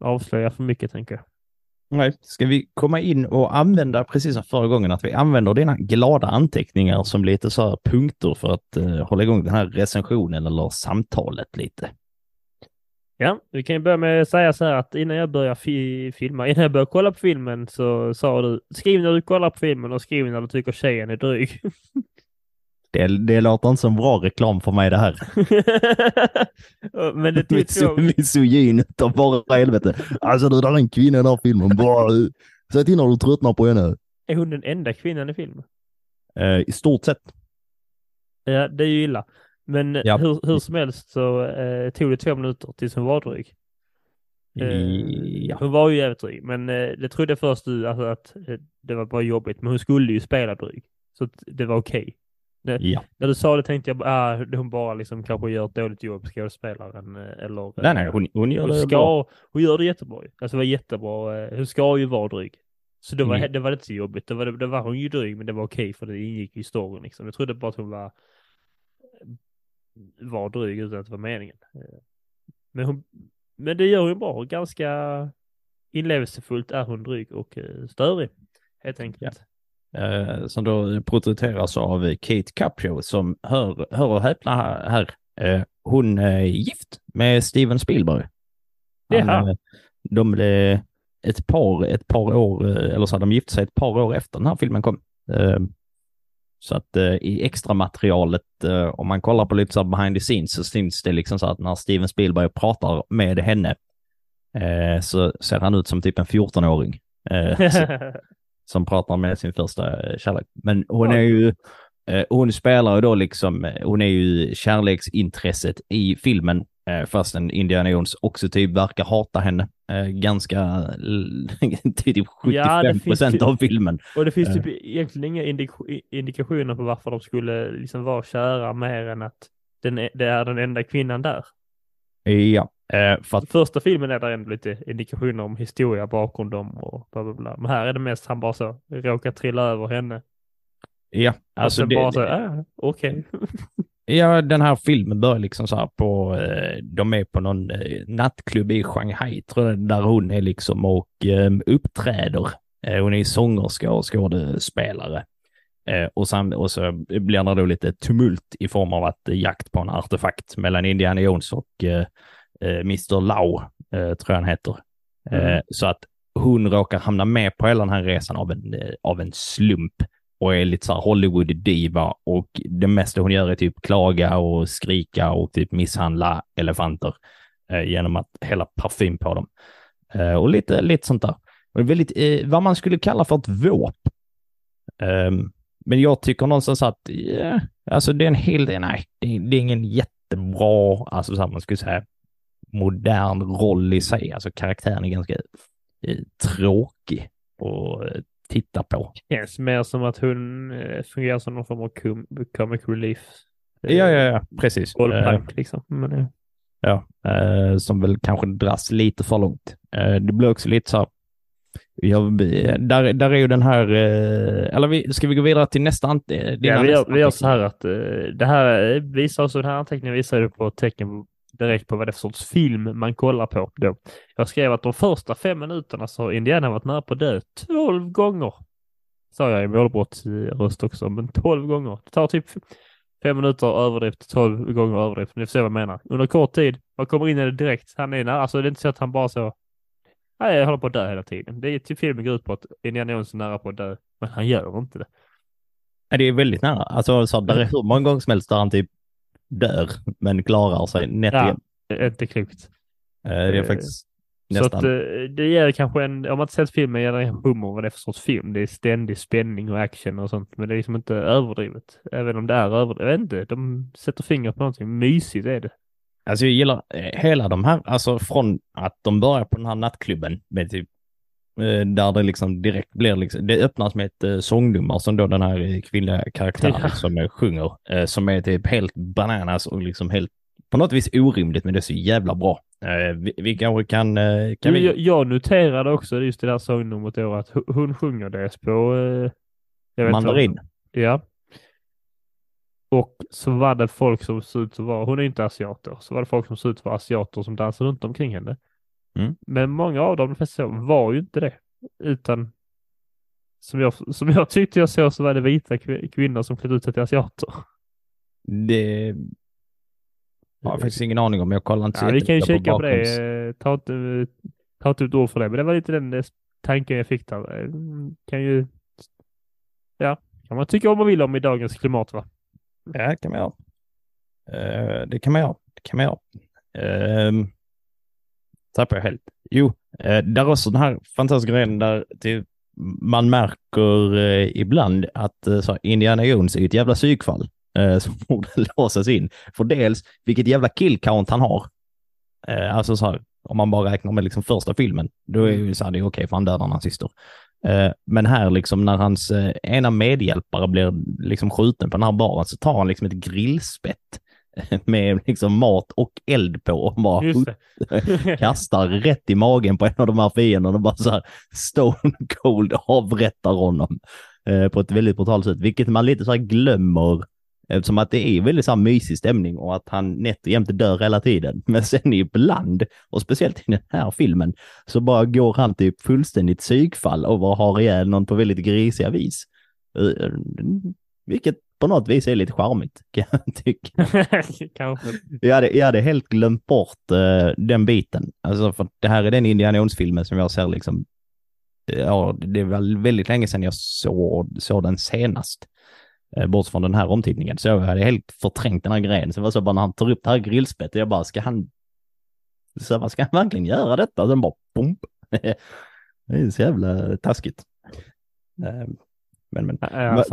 avslöja för mycket tänker jag. Nej, ska vi komma in och använda, precis som förra gången, att vi använder dina glada anteckningar som lite så här punkter för att eh, hålla igång den här recensionen eller samtalet lite. Ja, vi kan ju börja med att säga så här att innan jag börjar fi filma, innan jag börjar kolla på filmen så sa du skriv när du kollar på filmen och skriv när du tycker tjejen är dryg. Det, det låter inte som bra reklam för mig det här. Men det Misogyn utav bara helvete. Alltså du, där är en kvinna i den här filmen. Bara, säg till när du tröttnar på henne. är hon den enda kvinnan i filmen? Eh, I stort sett. Ja, det är ju illa. Men Ja. hur, hur som helst så eh, tog det två minuter tills hon var dryg. Eh, Ja. Hon var ju jävligt dryg, men eh, det trodde först du alltså, att eh, det var bara jobbigt, men hon skulle ju spela dryg. Så det var okej. Ja. När du sa det tänkte jag bara, ah, hon bara liksom kanske gör ett dåligt jobb, skådespelaren, eh, eller... Nej, nej, hon, hon gör hon det ska, bra. hon gör det jättebra. Alltså det var jättebra. eh, Hon ska ju vara dryg. Så det var, Mm. det var inte så jobbigt. Det var, det var hon ju dryg, men det var okej för det ingick i storyn liksom. Jag trodde bara att hon var, var dryg utan att det var meningen. Eh, Men, hon, men det gör hon bra. Ganska inlevelsefullt är hon dryg och eh, störig. Helt enkelt. Eh, som då porträtteras av Kate Capshaw som, hör, hör och häpna här, eh, hon är gift med Steven Spielberg. Jaha. eh, de blev ett par, ett par år, eh, eller så hade de gift sig ett par år efter den här filmen kom. Eh, så att eh, i extra materialet, eh, om man kollar på lite så behind the scenes, så syns det liksom så att när Steven Spielberg pratar med henne eh, så ser han ut som typ en 14-åring. Som pratar med sin första eh, kärlek. Men hon Ja. är ju, eh, hon spelar ju då liksom, eh, hon är ju kärleksintresset i filmen, fastän Indiana Jones också typ verkar hata henne ganska, typ 75 Ja, det finns procent ju- av filmen. Och det finns typ egentligen inga indik- indikationer på varför de skulle liksom vara kära mer än att den det är den enda kvinnan där. Ja, eh, för att, Första filmen är där ändå lite indikationer om historia bakom dem och bla bla bla. Men här är det mest han bara så råkar trilla över henne. ja, Alltså det, bara så, ah, okej. Ja, den här filmen börjar liksom så här på, eh, de är på någon eh, nattklubb i Shanghai, tror jag, där hon är liksom och eh, uppträder. Eh, hon är sångerska och skådespelare. Eh, och, sen, och så blir det då lite tumult i form av att eh, jakt på en artefakt mellan Indiana Jones och eh, Mr. Lau, eh, tror jag han heter. Eh, Mm. Så att hon råkar hamna med på hela den här resan av en, eh, av en slump och är lite så här Hollywood-diva och det mesta hon gör är typ klaga och skrika och typ misshandla elefanter eh, genom att hälla parfym på dem. Eh, och lite, lite sånt där. Och är väldigt, eh, vad man skulle kalla för ett våp. Ehm, men jag tycker någonstans att, ja, alltså det är en hel del, nej, det, det är ingen jättebra, alltså så här, man skulle säga, modern roll i sig. Alltså karaktären är ganska eh, tråkig att eh, titta på. Känns mer som att hon eh, fungerar som någon form av com comic relief. Ja, ja, ja, precis. Bollplank liksom. Men, eh, Ja, eh, som väl kanske dras lite för långt. Eh, det blir också lite så här, jag, där, där är ju den här, eh, eller vi, ska vi gå vidare till nästa? Ja, vi gör, vi gör så här att det här visar oss, den här anteckningen visar ju på tecken direkt på vad det är för sorts film man kollar på då. Jag skrev att de första fem minuterna så har Indiana varit nära på att dö tolv gånger. Sa jag i målbrottsröst också, men tolv gånger. Det tar typ fem minuter överdrift, tolv gånger överdrift. Ni får se vad jag menar. Under kort tid, man kommer in i det direkt. Han är nära, alltså det är inte så att han bara så Nej, jag håller på att dö hela tiden. Det är till filmen går ut på att Indiana Jones är nära på att dö, men han gör inte det. Det är väldigt nära. Alltså, så, där är hur många gånger som helst där han typ dör, men klarar sig nätt Ja. Det är inte klokt. Eh, det är eh, faktiskt Så att nästan. eh, det ger kanske en, om man inte sett filmen, ger det en hum om vad det är för sorts film. Det är ständig spänning och action och sånt, men det är liksom inte överdrivet. Även om det är överdrivet. Jag vet inte, de sätter fingret på någonting. Mysigt är det. Alltså jag gillar hela de här, alltså från att de börjar på den här nattklubben med typ där det liksom direkt blir liksom, det öppnas med ett eh, sångnummer som då den här eh, kvinnliga karaktären Ja. som eh, sjunger, eh, som är typ helt bananas och liksom helt, på något vis orimligt, men det är så jävla bra. Eh, vi, vi kanske kan, eh, kan vi... jag, jag noterade också just det där sångnumret då att hon sjunger det på... Eh, Mandarin. Ja. Och så var det folk som såg ut att vara, hon är inte asiater, så var det folk som såg ut att vara asiater som dansade runt omkring henne. Mm. Men många av dem, de flesta var ju inte det. Utan som jag, som jag tyckte jag såg så var det vita kv- kvinnor som klädde ut sig till asiater. Det har jag faktiskt ingen aning om, jag kollar inte så Ja, vi kan ju kika på bakgrunds- det. Eh, Ta inte, ta inte ut ord för det, men det var lite den eh, tanken jag fick där. Eh, Kan ju, ja, kan man tycka om man vill om i dagens klimat va? Ja, det kan man göra. Eh, det kan man göra. Det kan man göra. Uh, tappar jag helt. Jo, uh, där är också den här fantastiska grejen där typ, man märker eh, ibland att uh, så, Indiana Jones är ett jävla psykfall som borde låsas in. För dels vilket jävla kill count han har. Eh, alltså så här, om man bara räknar med liksom första filmen, då är ju så här, det är okej för han dödar nazister. Eh, men här liksom när hans eh, ena medhjälpare blir liksom skjuten på den här baren så tar han liksom ett grillspett med liksom mat och eld på och bara kastar rätt i magen på en av de här fienderna och bara så här stone cold avrättar honom eh, på ett väldigt brutalt sätt, vilket man lite så här glömmer eftersom att det är väldigt så här mysig stämning och att han nätt och jämt dör hela tiden. Men sen ibland, och speciellt i den här filmen, så bara går han typ fullständigt psykfall och bara har ihjäl någon på väldigt grisiga vis. Eh, Vilket på något vis är lite charmigt, kan jag tycka. Kanske. Jag hade, jag hade helt glömt bort eh, den biten. Alltså för det här är den Indiana Jones-filmen som jag ser liksom, ja, det är väl väldigt länge sedan jag såg, såg den senast. Eh, bort från den här omtittningen. Så jag hade helt förträngt den här grejen. Så det var så bara när han tar upp det här grillspettet, jag bara, ska han, så vad ska han verkligen göra detta? Och sen bara, bump. det är så jävla taskigt. Eh, men, men, ja.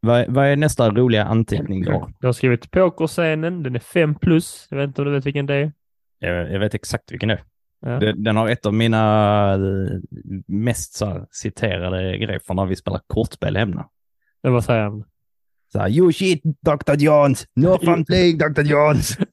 vad, vad är nästa roliga anteckning då? Jag har skrivit pokerscenen, den är 5 plus. Jag vet inte om du vet vilken det är. Jag, jag vet exakt vilken det är. Ja. Det- Den har ett av mina eh, mest så citerade grejer från när vi spelar kortspel hemma. Var säger han. Så här, you shit Dr. Jones, no fun playing Dr. Jones.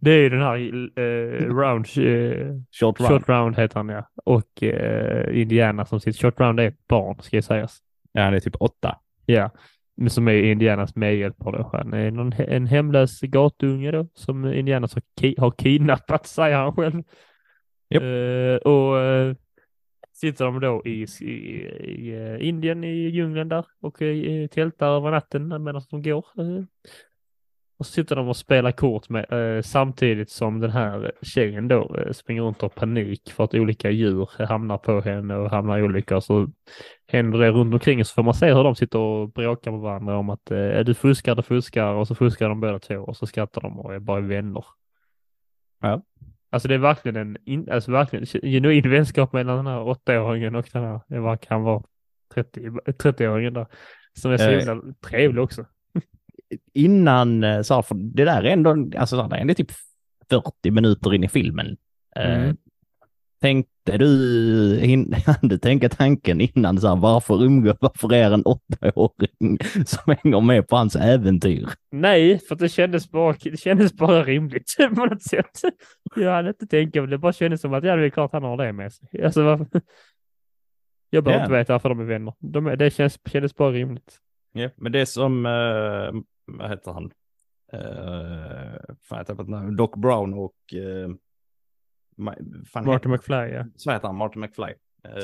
Det är ju den här eh, round, eh, Short run. short round heter han ja. Och eh, Indiana som sitter, short round är ett barn ska ju sägas. Ja, det är typ åtta. Ja, men som är Indianas medhjälpare då. Han är någon, en hemlös gatunge då som Indianas har, ki- har kidnappat, säger han själv. Japp. Eh, och eh, sitter de då i, i, i eh, Indien i djungeln där och eh, tältar över natten medan de går. Och så sitter de och spelar kort med eh, samtidigt som den här tjejen då eh, springer runt och panik för att olika djur hamnar på henne och hamnar i olyckor. Så händer det runt omkring så får man se hur de sitter och bråkar med varandra om att eh, du fuskar, du fuskar och så fuskar de båda två och så skrattar de och är bara vänner. Ja. Alltså det är verkligen en in, alltså verkligen genuin vänskap mellan den här åttaåringen och den här, var, kan vara 30, 30-åringen där. Som är så himla trevlig också. Innan, eh, så här, för det där är ändå, alltså så här, det är ändå typ 40 minuter in i filmen. Eh, Mm. Tänkte du, in, du tänka tanken innan så här, varför umgås, varför är en åttaåring som hänger med på hans äventyr? Nej, för det kändes bara, det kändes bara rimligt på något sätt. Jag hade inte tänkt på det, bara kändes som att ja, det är klart han har det med sig. Alltså, varför? Jag behöver Ja. inte veta varför de är vänner. De det känns, kändes bara rimligt. Ja, men det är som, eh, vad heter han? Uh, fan heter han? Doc Brown och, uh, fan, Martin McFly, ja. så heter han, Martin McFly.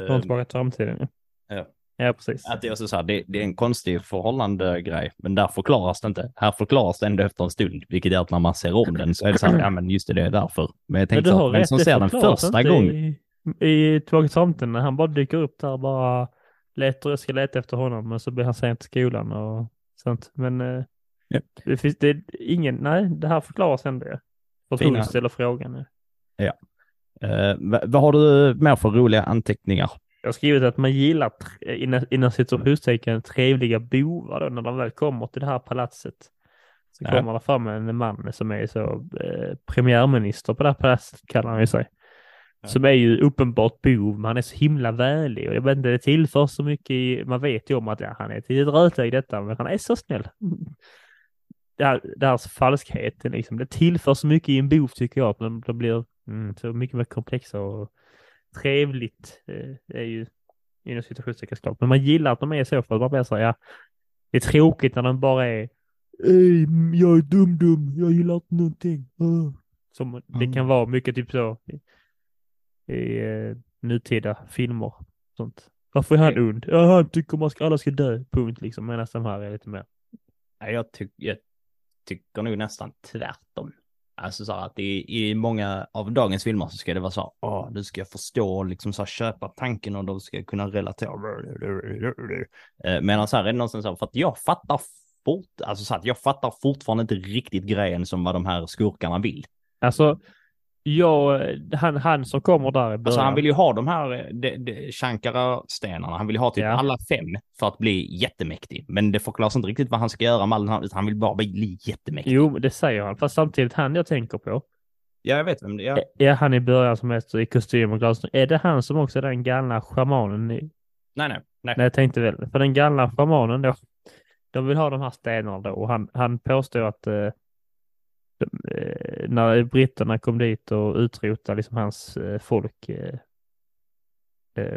Från tillbaka till framtiden. Ja, ja. precis. Att det är så här, det, det är en konstig förhållande grej, men där förklaras det inte. Här förklaras det ändå efter en stund, vilket är att när man ser om den så är det så här, ja men just det, det är därför. Men jag Men tänkte vem rätt, som ser den första gången. I, i Tillbaka till framtiden när han bara dyker upp där bara letar, jag ska leta efter honom men så blir han sent till skolan och sånt. Men Ja. det finns det är ingen, nej det här förklaras ändå. För att ställer frågan. ja. Eh, vad, vad har du mer för roliga anteckningar? Jag har skrivit att man gillar innan, innan situationstecken trevliga bovar då när de väl kommer till det här palatset. Så Ja. kommer det fram en man som är så eh, premiärminister på det här palatset kallar han ju sig. Ja. Som är ju uppenbart bov, men han är så himla vänlig och jag vet inte, det tillför så mycket i, man vet ju om att ja, han är ett rötägg i detta, men han är så snäll. Det här, falskheten liksom, det tillför så mycket i en bov tycker jag, de, de blir mm, så mycket mer komplexa och trevligt. Eh, det är ju inom situationstecken såklart. Men man gillar att de är så för att man blir så här, ja, det är tråkigt när de bara är Ey, jag är dum-dum, jag gillar inte någonting. Ah." Som det Mm. kan vara mycket typ så i, i eh, nutida filmer. Sånt. Varför är han ond? Ja, han tycker man ska, alla ska dö, punkt liksom. Medan de här är lite mer. Jag, tyck, jag tycker nog nästan tvärtom. Alltså så här att i, i många av dagens filmer så ska det vara så här, åh, du ska förstå och liksom så här köpa tanken och du ska kunna relatera. Eh, Medan så här är det någonstans så här, för att jag fattar fort, alltså så att jag fattar fortfarande inte riktigt grejen som vad de här skurkarna vill. Alltså, jag, han, han som kommer där i början. Alltså han vill ju ha de här eh, de, de, Shankara-stenarna. Han vill ju ha typ Ja. alla fem för att bli jättemäktig. Men det förklaras inte riktigt vad han ska göra med all den här, utan han vill bara bli jättemäktig. Jo, det säger han. Fast samtidigt han jag tänker på. Ja, jag vet vem det är. Är han i början som är i kostym och glasögon? Är det han som också är den galna schamanen? i- Nej, nej, nej. Nej, jag tänkte väl. För den galna schamanen då. de vill ha de här stenarna då och han, han påstår att eh, Eh, när britterna kom dit och utrotade liksom hans eh, folk eh,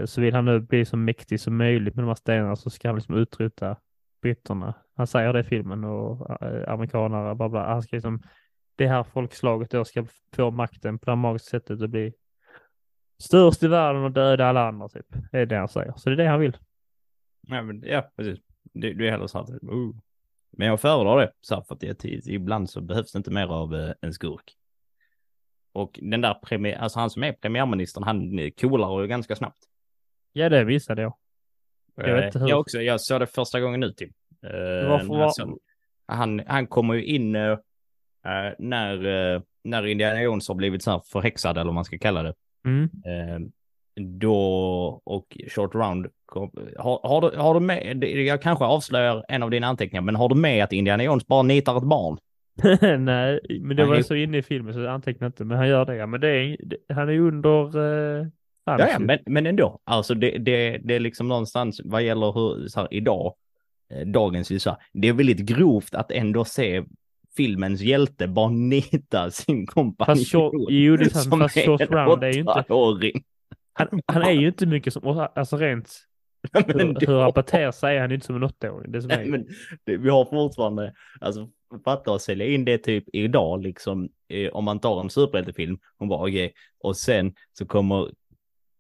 så vill han nu bli så mäktig som möjligt med de här stenarna så ska han liksom utrota britterna. Han säger det i filmen och amerikanare, bla bla. Han ska liksom, det här folkslaget då ska få makten på det här magiska sättet och bli störst i världen och döda alla andra typ. Det är det han säger. Så det är det han vill. Ja, men, ja precis. Det, det är heller så att, oh. Men jag föredrar det, så här, för att det, ibland så behövs det inte mer av eh, en skurk. Och den där premiär, alltså han som är premiärministern, han coolar ju ganska snabbt. Ja, det visade jag. Jag vet inte hur. Jag också, jag såg det första gången nu typ. Eh, Varför var... han, han kommer ju in uh, när, uh, när Indiana Jones har blivit så här förhäxad eller vad man ska kalla det. Mm. Då och Short Round, har, har, du, har du med, jag kanske avslöjar en av dina anteckningar, men har du med att Indiana Jones bara nitar ett barn? Nej, men det var är... så inne i filmen så jag antecknar inte, men han gör det. Men det är, han är under eh, Ja, men, men ändå. Alltså det, det, det är liksom någonstans vad gäller hur, så här, idag, eh, dagens USA, det är väldigt grovt att ändå se filmens hjälte bara nita sin kompanjon. Fast short, jo, det är sant, fast Short Round är ju inte... Han, han är ju inte mycket som, alltså rent hur, hur han beter sig är han inte som en åttaåring. Det som Nej, men det, vi har fortfarande, alltså fatta att sälja in det typ idag liksom, eh, om man tar en superhjältefilm, hon bara okej, okay. och sen så kommer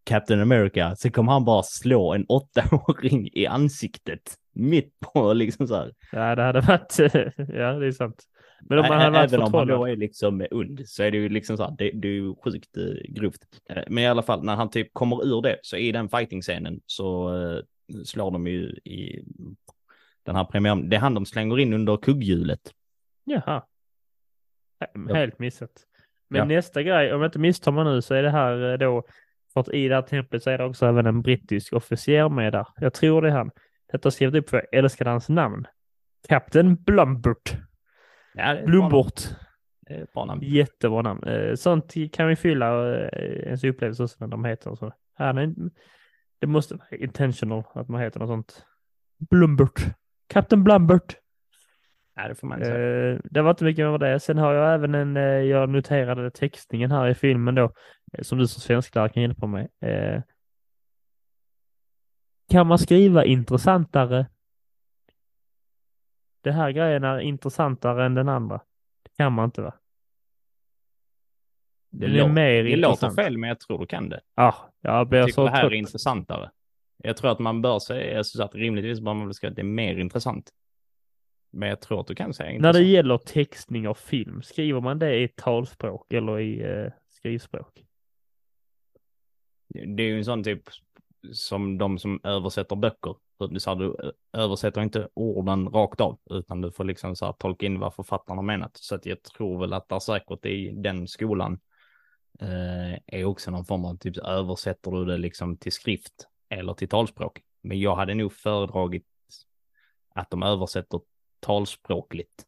Captain America, så kommer han bara slå en åttaåring i ansiktet. Mitt på liksom så här. Ja, det hade varit, ja det är sant. Men om man hade varit Även om han då är liksom und så är det ju liksom så här, det, det är ju sjukt uh, grovt. Eh, men i alla fall när han typ kommer ur det, så i den fighting-scenen så uh, slår de ju i den här premiären, det är han de slänger in under kugghjulet. Jaha. Helt missat. Men ja. nästa grej, om jag inte misstar mig nu, så är det här då för att i det här templet så är det också även en brittisk officer med där. Jag tror det är han. Detta skrivit upp för jag älskar hans namn. Kapten Blumbert. Ja, det Blumbert. Bra namn. Jättebra namn. Eh, sånt kan vi fylla eh, ens upplevelse också när de heter så. Han är, det måste vara intentional att man heter något sånt. Blumbert. Kapten Blumbert. Ja, det får man säga. Eh, det var inte mycket med det. Sen har jag även en, jag noterade textningen här i filmen då. Som du som svensklärare kan hjälpa mig. Kan man skriva intressantare? Det här grejen är intressantare än den andra. Det kan man inte va? Det, det, lå mer det låter fel, men jag tror du kan det. Ah, jag jag tycker så det här trött. är intressantare. Jag tror att man bör säga, så att rimligtvis bör man väl skriva att det är mer intressant. Men jag tror att du kan säga intressant. När det gäller textning av film, skriver man det i talspråk eller i eh, skrivspråk? det är ju en sån typ som de som översätter böcker. Så du översätter inte orden rakt av, utan du får liksom så här tolka in vad författaren har menat. Så att jag tror väl att där säkert i den skolan eh, är också någon form av typ översätter du det liksom till skrift eller till talspråk. Men jag hade nog föredragit att de översätter talspråkligt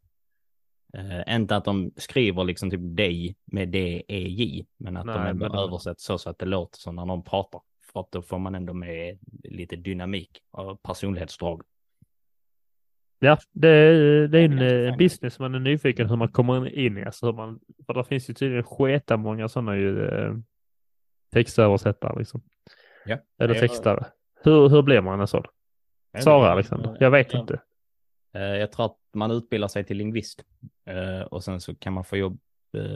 Uh, inte att de skriver liksom typ dig med D-E-J, men att Nej, de men... översätter så, så att det låter som när någon pratar. För att då får man ändå med lite dynamik och personlighetsdrag. Ja, det, är, det är en eh, business man är nyfiken hur man kommer in i. Alltså hur man, för det finns ju tydligen sketa många sådana ju eh, textöversättare liksom. Ja. Eller textare. Hur, hur blir man en sån? Sara Alexander? Jag vet inte. Eh, jag tror att man utbildar sig till lingvist eh, och sen så kan man få jobb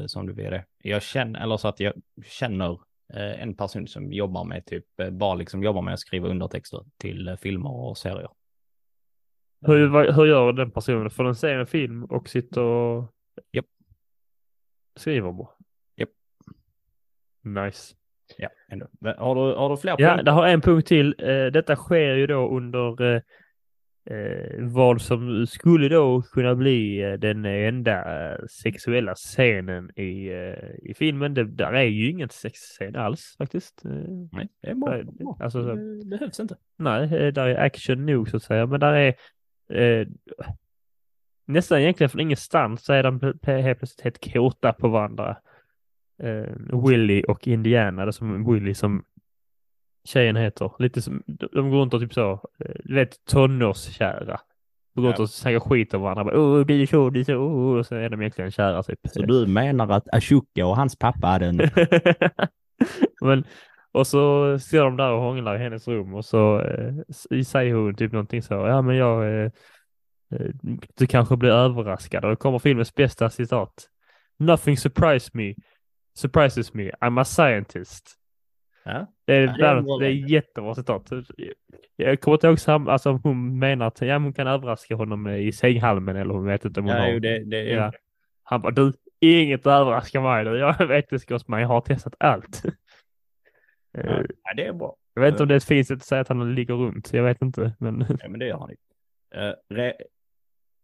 som du vill det. Jag känner, eller så att jag känner en person som jobbar med typ, bara liksom jobbar med att skriva undertexter till filmer och serier. Hur, hur gör den personen? Får den se en film och sitta och yep. skriver bara? Japp. Nice. Ja, ändå. Har du, har du fler Ja, det har en punkt till. Detta sker ju då under eh, vad som skulle då kunna bli eh, den enda eh, sexuella scenen i, eh, i filmen. Det, där är ju ingen sexscen alls faktiskt. Nej, det är bra. Alltså, det behövs inte. Nej, där är action nog så att säga, men där är eh, nästan egentligen från ingenstans så är de helt plötsligt helt kåta på varandra. Eh, Willy och Indiana, det som Willy som tjejen heter. Lite som, de går runt och typ så, eh, du vet tonårskära. gått Ja. och snackat skit om varandra. Bara, Åh, du är så, du är så, oh, och så är de egentligen kära typ. Så du menar att Ashoka och hans pappa hade en... Men, och så står de där och hånglar i hennes rum och så eh, säger hon typ någonting så, ja men jag, eh, eh, du kanske blir överraskad och då kommer filmens bästa citat. Nothing surprised me, surprises me, I'm a scientist. Ja. Det är, Ja, det är det är jättebra citat. Jag kommer inte ihåg sam, alltså hon menar att ja, hon kan överraska honom i sänghalmen eller hon vet inte om hon Ja, har. jo, det, det, Ja. Han bara, du, inget överraskar mig. Du. Jag är vetenskapsman, jag har testat allt. Ja. Eh, ja, det är bra. Jag vet inte om det är ett fint sätt att säga att han ligger runt. Jag vet inte, men Ja, men det gör han. Eh, re...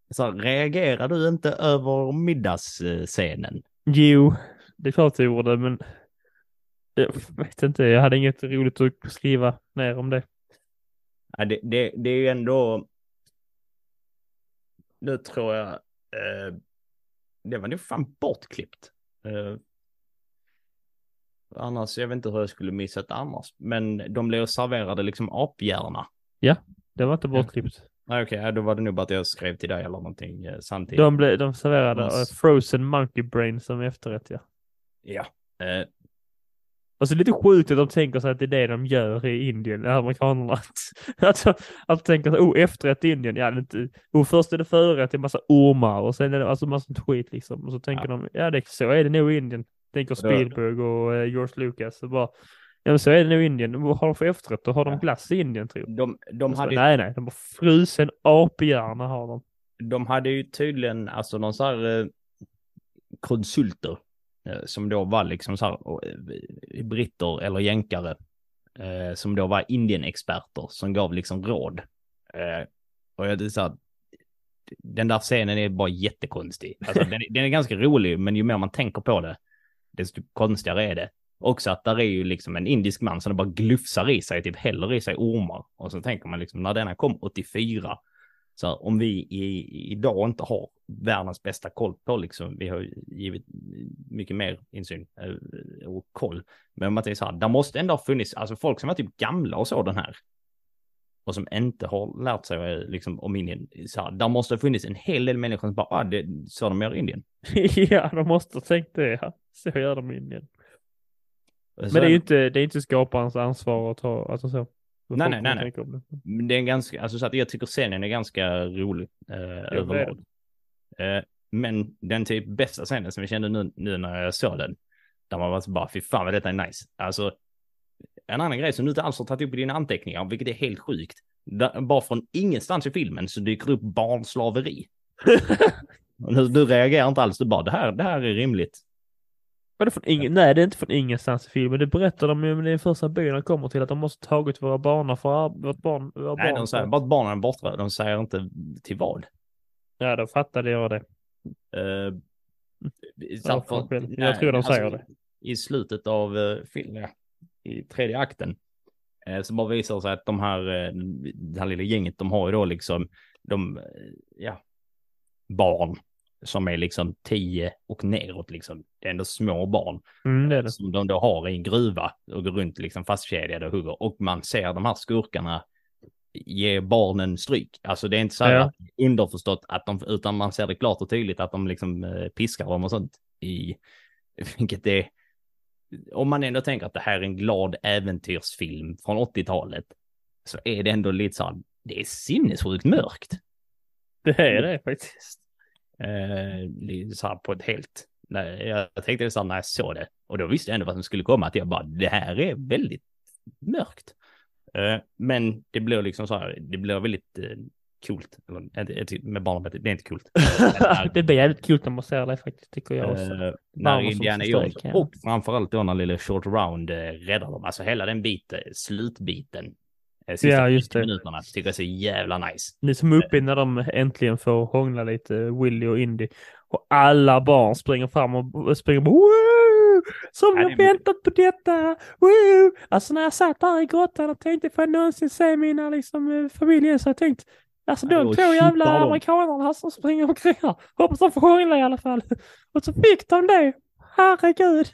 så, reagerar du inte över middagsscenen? jo, det är klart jag gjorde, men jag vet inte. Jag hade inget roligt att skriva ner om det. Ja, det, det, det är ju ändå... Nu tror jag... Eh, det var nog fan bortklippt. Eh, annars, jag vet inte hur jag skulle missat annars. Men de blev serverade liksom aphjärna. Det var inte bortklippt. Nej, Okej, ja, då var det nog bara att jag skrev till dig eller någonting eh, samtidigt. De, blev, de serverade eh, frozen monkey brain som efterrätt, ja. Ja. Eh, Och så lite sjukt att de tänker sig att det är det de gör i Indien, amerikanerna. Att, att, att de tänker sig, oh efterrätt i Indien, ja inte, oh först är det förrätt, det är massa ormar och sen är det alltså massa skit liksom. Och så tänker de, ja det, så är det nog i Indien. Tänker Ja. Spielberg och eh, George Lucas. Och bara, ja men så är det nog i Indien. Vad har de för efterrätt? Då har de Ja. glass i Indien tror jag. de, de, Och så, hade, Nej nej, de har frusen aphjärna har de. de hade ju tydligen alltså någon så här eh, konsulter Eh, som då var liksom så här eh, britter eller jänkare eh, som då var Indien-experter som gav liksom råd. Eh, och jag det så här, den där scenen är bara jättekonstig. Alltså, den, den är ganska rolig, men ju mer man tänker på det, desto konstigare är det. Också att där är ju liksom en indisk man som bara glufsar i sig, typ häller i sig ormar. Och så tänker man liksom, när denna kom 84, så här, om vi i, idag inte har världens bästa koll på liksom, vi har givit mycket mer insyn eh, och koll. Men om man tänker så här, där måste ändå ha funnits, alltså folk som var typ gamla och så den här. Och som inte har lärt sig eh, liksom om Indien. Så här, där måste ha funnits en hel del människor som bara, ah, det är så de gör i Indien. ja, de måste ha tänkt det ja. Så gör de i Indien. Så- Men det är ju inte, det är inte skaparens ansvar att ta, alltså så. Nej, nej, nej, nej. det. Det är en ganska, alltså så att jag tycker scenen är ganska rolig eh, överlag. Eh, men den typ bästa scenen som jag kände nu, nu när jag såg den, där man var så bara, fy fan vad detta är nice. Alltså, en annan grej som du inte alls har tagit upp i dina anteckningar, vilket är helt sjukt. Där, bara från ingenstans i filmen så dyker upp barnslaveri. Du, du reagerar inte alls, du bara, det här, det här är rimligt. Var det från ingen, nej, det är inte från ingenstans i filmen. Det berättar de ju i den första byn de kommer till att de måste tagit våra barn för vårt barn. Våra Nej, barn de säger bara att barnen är borta, de säger inte till vad. Ja, då fattade jag det. Uh, Ja, själv. Jag tror de säger det. I slutet av uh, filmen, i tredje akten, eh, så bara visar det sig att de här, eh, det här lilla gänget, de har ju då liksom, de, eh, ja, barn som är liksom tio och neråt liksom. Det är ändå små barn Mm, det det. som de då har i en gruva och går runt liksom fastkedjade och hugger. Och man ser de här skurkarna ge barnen stryk. Alltså det är inte så här Ja. underförstått att de, utan man ser det klart och tydligt att de liksom eh, piskar dem och sånt i, vilket är, om man ändå tänker att det här är en glad äventyrsfilm från 80-talet, så är det ändå lite så här, det är sinnessjukt mörkt. Det är det faktiskt. Eh, så här på ett helt, nej, jag tänkte det så här när jag såg det, och då visste jag ändå vad som skulle komma, att jag bara, det här är väldigt mörkt. Eh, men det blir liksom så här, det blir väldigt eh, coolt, eller, inte- inte- med barnarbete, det är inte coolt. det blir jävligt kul när man ser det faktiskt, tycker jag också. Eh, när Indiana Jones kan. och framförallt då när lille Short Round eh, räddar dem, alltså hela den biten, slutbiten, eh, sista Ja, just 50 det. minuterna, tycker jag är så jävla nice. Är som uppe när de äntligen får hångla lite, Willy och Indy. Och alla barn springer fram och springer! Som Ja, jag väntat på detta! Woo! Alltså när jag satt där i grottan och tänkte, får jag någonsin se mina liksom, eh, familjen? Så jag tänkte, alltså de två jävla amerikanerna som springer omkring här. Hoppas de får hångla i alla fall. Och så fick de det. Herregud.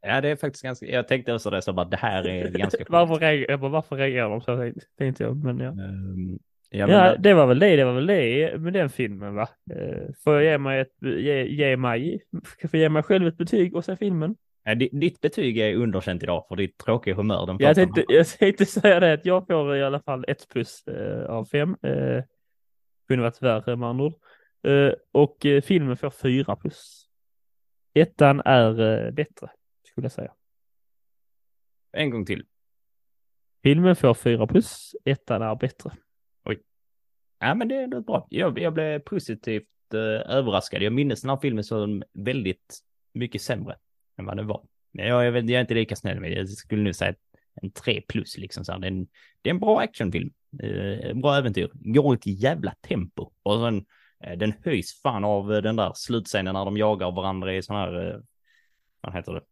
Ja, det är faktiskt ganska, jag tänkte också det så bara, det här är ganska varför, sjukt. reagerar, jag bara, varför reagerar de så? Tänkte jag, men ja. Ehm, Ja, Ja, men, det var väl det, det var väl det med den filmen va? Eh, Får jag ge mig ett, ge, ge mig, ska få ge mig själv ett betyg och se filmen? ja, di- ditt betyg är underkänt idag för ditt tråkiga humör den Jag tänkte, jag tänkte säga det att jag får i alla fall ett plus eh, av fem. Eh, kunde varit värre med andra ord. Eh, och eh, filmen får fyra plus. Ettan är bättre, skulle jag säga. En gång till. Filmen får fyra plus, ettan är bättre. Ja, men det är ändå bra. Jag, jag blev positivt eh, överraskad. Jag minns den här filmen som väldigt mycket sämre än vad den var. Men jag, jag, jag är inte lika snäll med det. Jag skulle nu säga en 3 plus liksom. Så här. Det, är en, det är en bra actionfilm. Eh, bra äventyr. Går i ett jävla tempo. Och sen, eh, den höjs fan av eh, den där slutscenen när de jagar varandra i sån här, eh, vad heter det?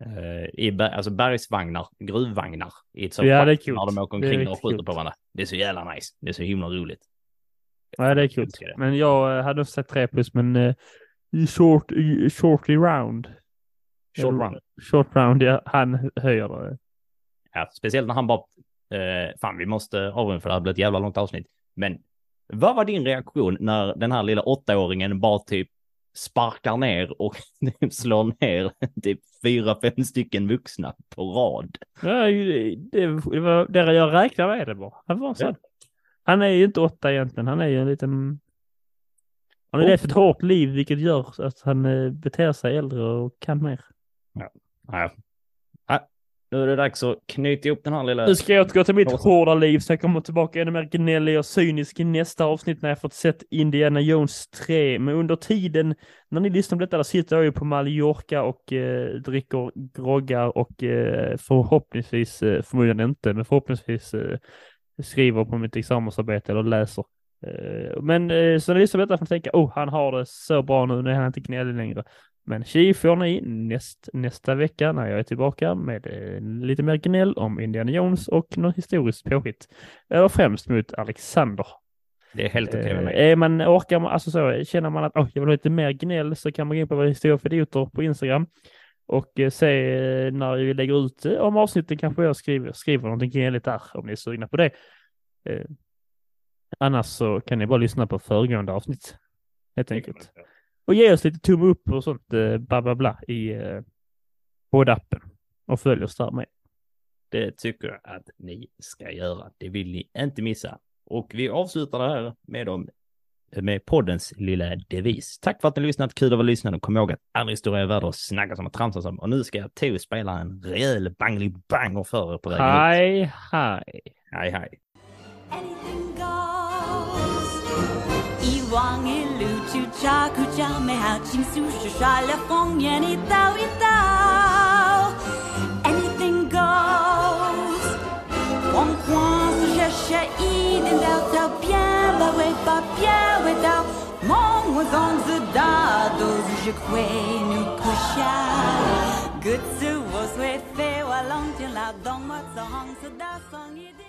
Eh, I alltså bergsvagnar, gruvvagnar. I ett Ja, det är coolt. När de åker omkring och skjuter coolt. på varandra. Det är så jävla nice. Det är så himla roligt. Ja, det är kul. Men jag eh, hade också sett tre plus, men i short, i shortly round. Short run. Short round, ja, han höjer det. Ja, speciellt när han bara, eh, fan vi måste avrunda för det här blir ett jävla långt avsnitt. Men vad var din reaktion när den här lilla åttaåringen bara typ sparkar ner och slår ner typ fyra, fem stycken vuxna på rad? Ja, det, var det jag räknade med det bara. Han var så. Ja. Han är ju inte åtta egentligen. Han är ju en liten... Han har Oh. levt ett hårt liv vilket gör att han eh, beter sig äldre och kan mer. Ja. Ja, nu är det dags att knyta ihop den här lilla... Nu ska jag återgå till mitt hårda liv så jag kommer tillbaka ännu mer gnällig och cynisk i nästa avsnitt när jag fått sett Indiana Jones 3. Men under tiden när ni lyssnar på detta, där sitter jag ju på Mallorca och eh, dricker groggar och eh, förhoppningsvis, eh, förmodligen inte, men förhoppningsvis eh, skriver på mitt examensarbete eller läser. Eh, men eh, så när ni lyssnar på detta får ni tänka, oh, han har det så bra nu, nu är han inte gnällig längre. Men tji får ni näst, nästa vecka när jag är tillbaka med eh, lite mer gnäll om Indiana Jones och något historiskt påhitt. Eller främst mot Alexander. Det är helt okej med Eh, mig. är man, orkar man, alltså så, känner man att oh, jag vill ha lite mer gnäll så kan man gå in på våra historia för idioter på Instagram och eh, se eh, när vi lägger ut eh, om avsnitten kanske jag skriver, skriver någonting gnälligt där om ni är sugna på det. Eh, annars så kan ni bara lyssna på föregående avsnitt. Helt enkelt. Och ge oss lite tumme upp och sånt eh, bla bla bla i eh, poddappen. Och följ oss där med. Det tycker jag att ni ska göra. Det vill ni inte missa. Och vi avslutar det här med, dem, med poddens lilla devis. Tack för att ni lyssnat. Kul att vara lyssnade. Kom ihåg att all historia är värd att snacka som och tramsa som. Och nu ska jag Theo spela en rejäl bangly banger för er på vägen. Hej, hej. Hej, hej. Anything goes. 一望一路就查苦家美好情愫是耍了风眼一刀一刀。Anything goes。疯狂是热血一点到头，bien va ouais pas bien ouais到。梦我总知道，都是会nous coucher。各自我随飞，我龙井劳动，我从红色的风一定。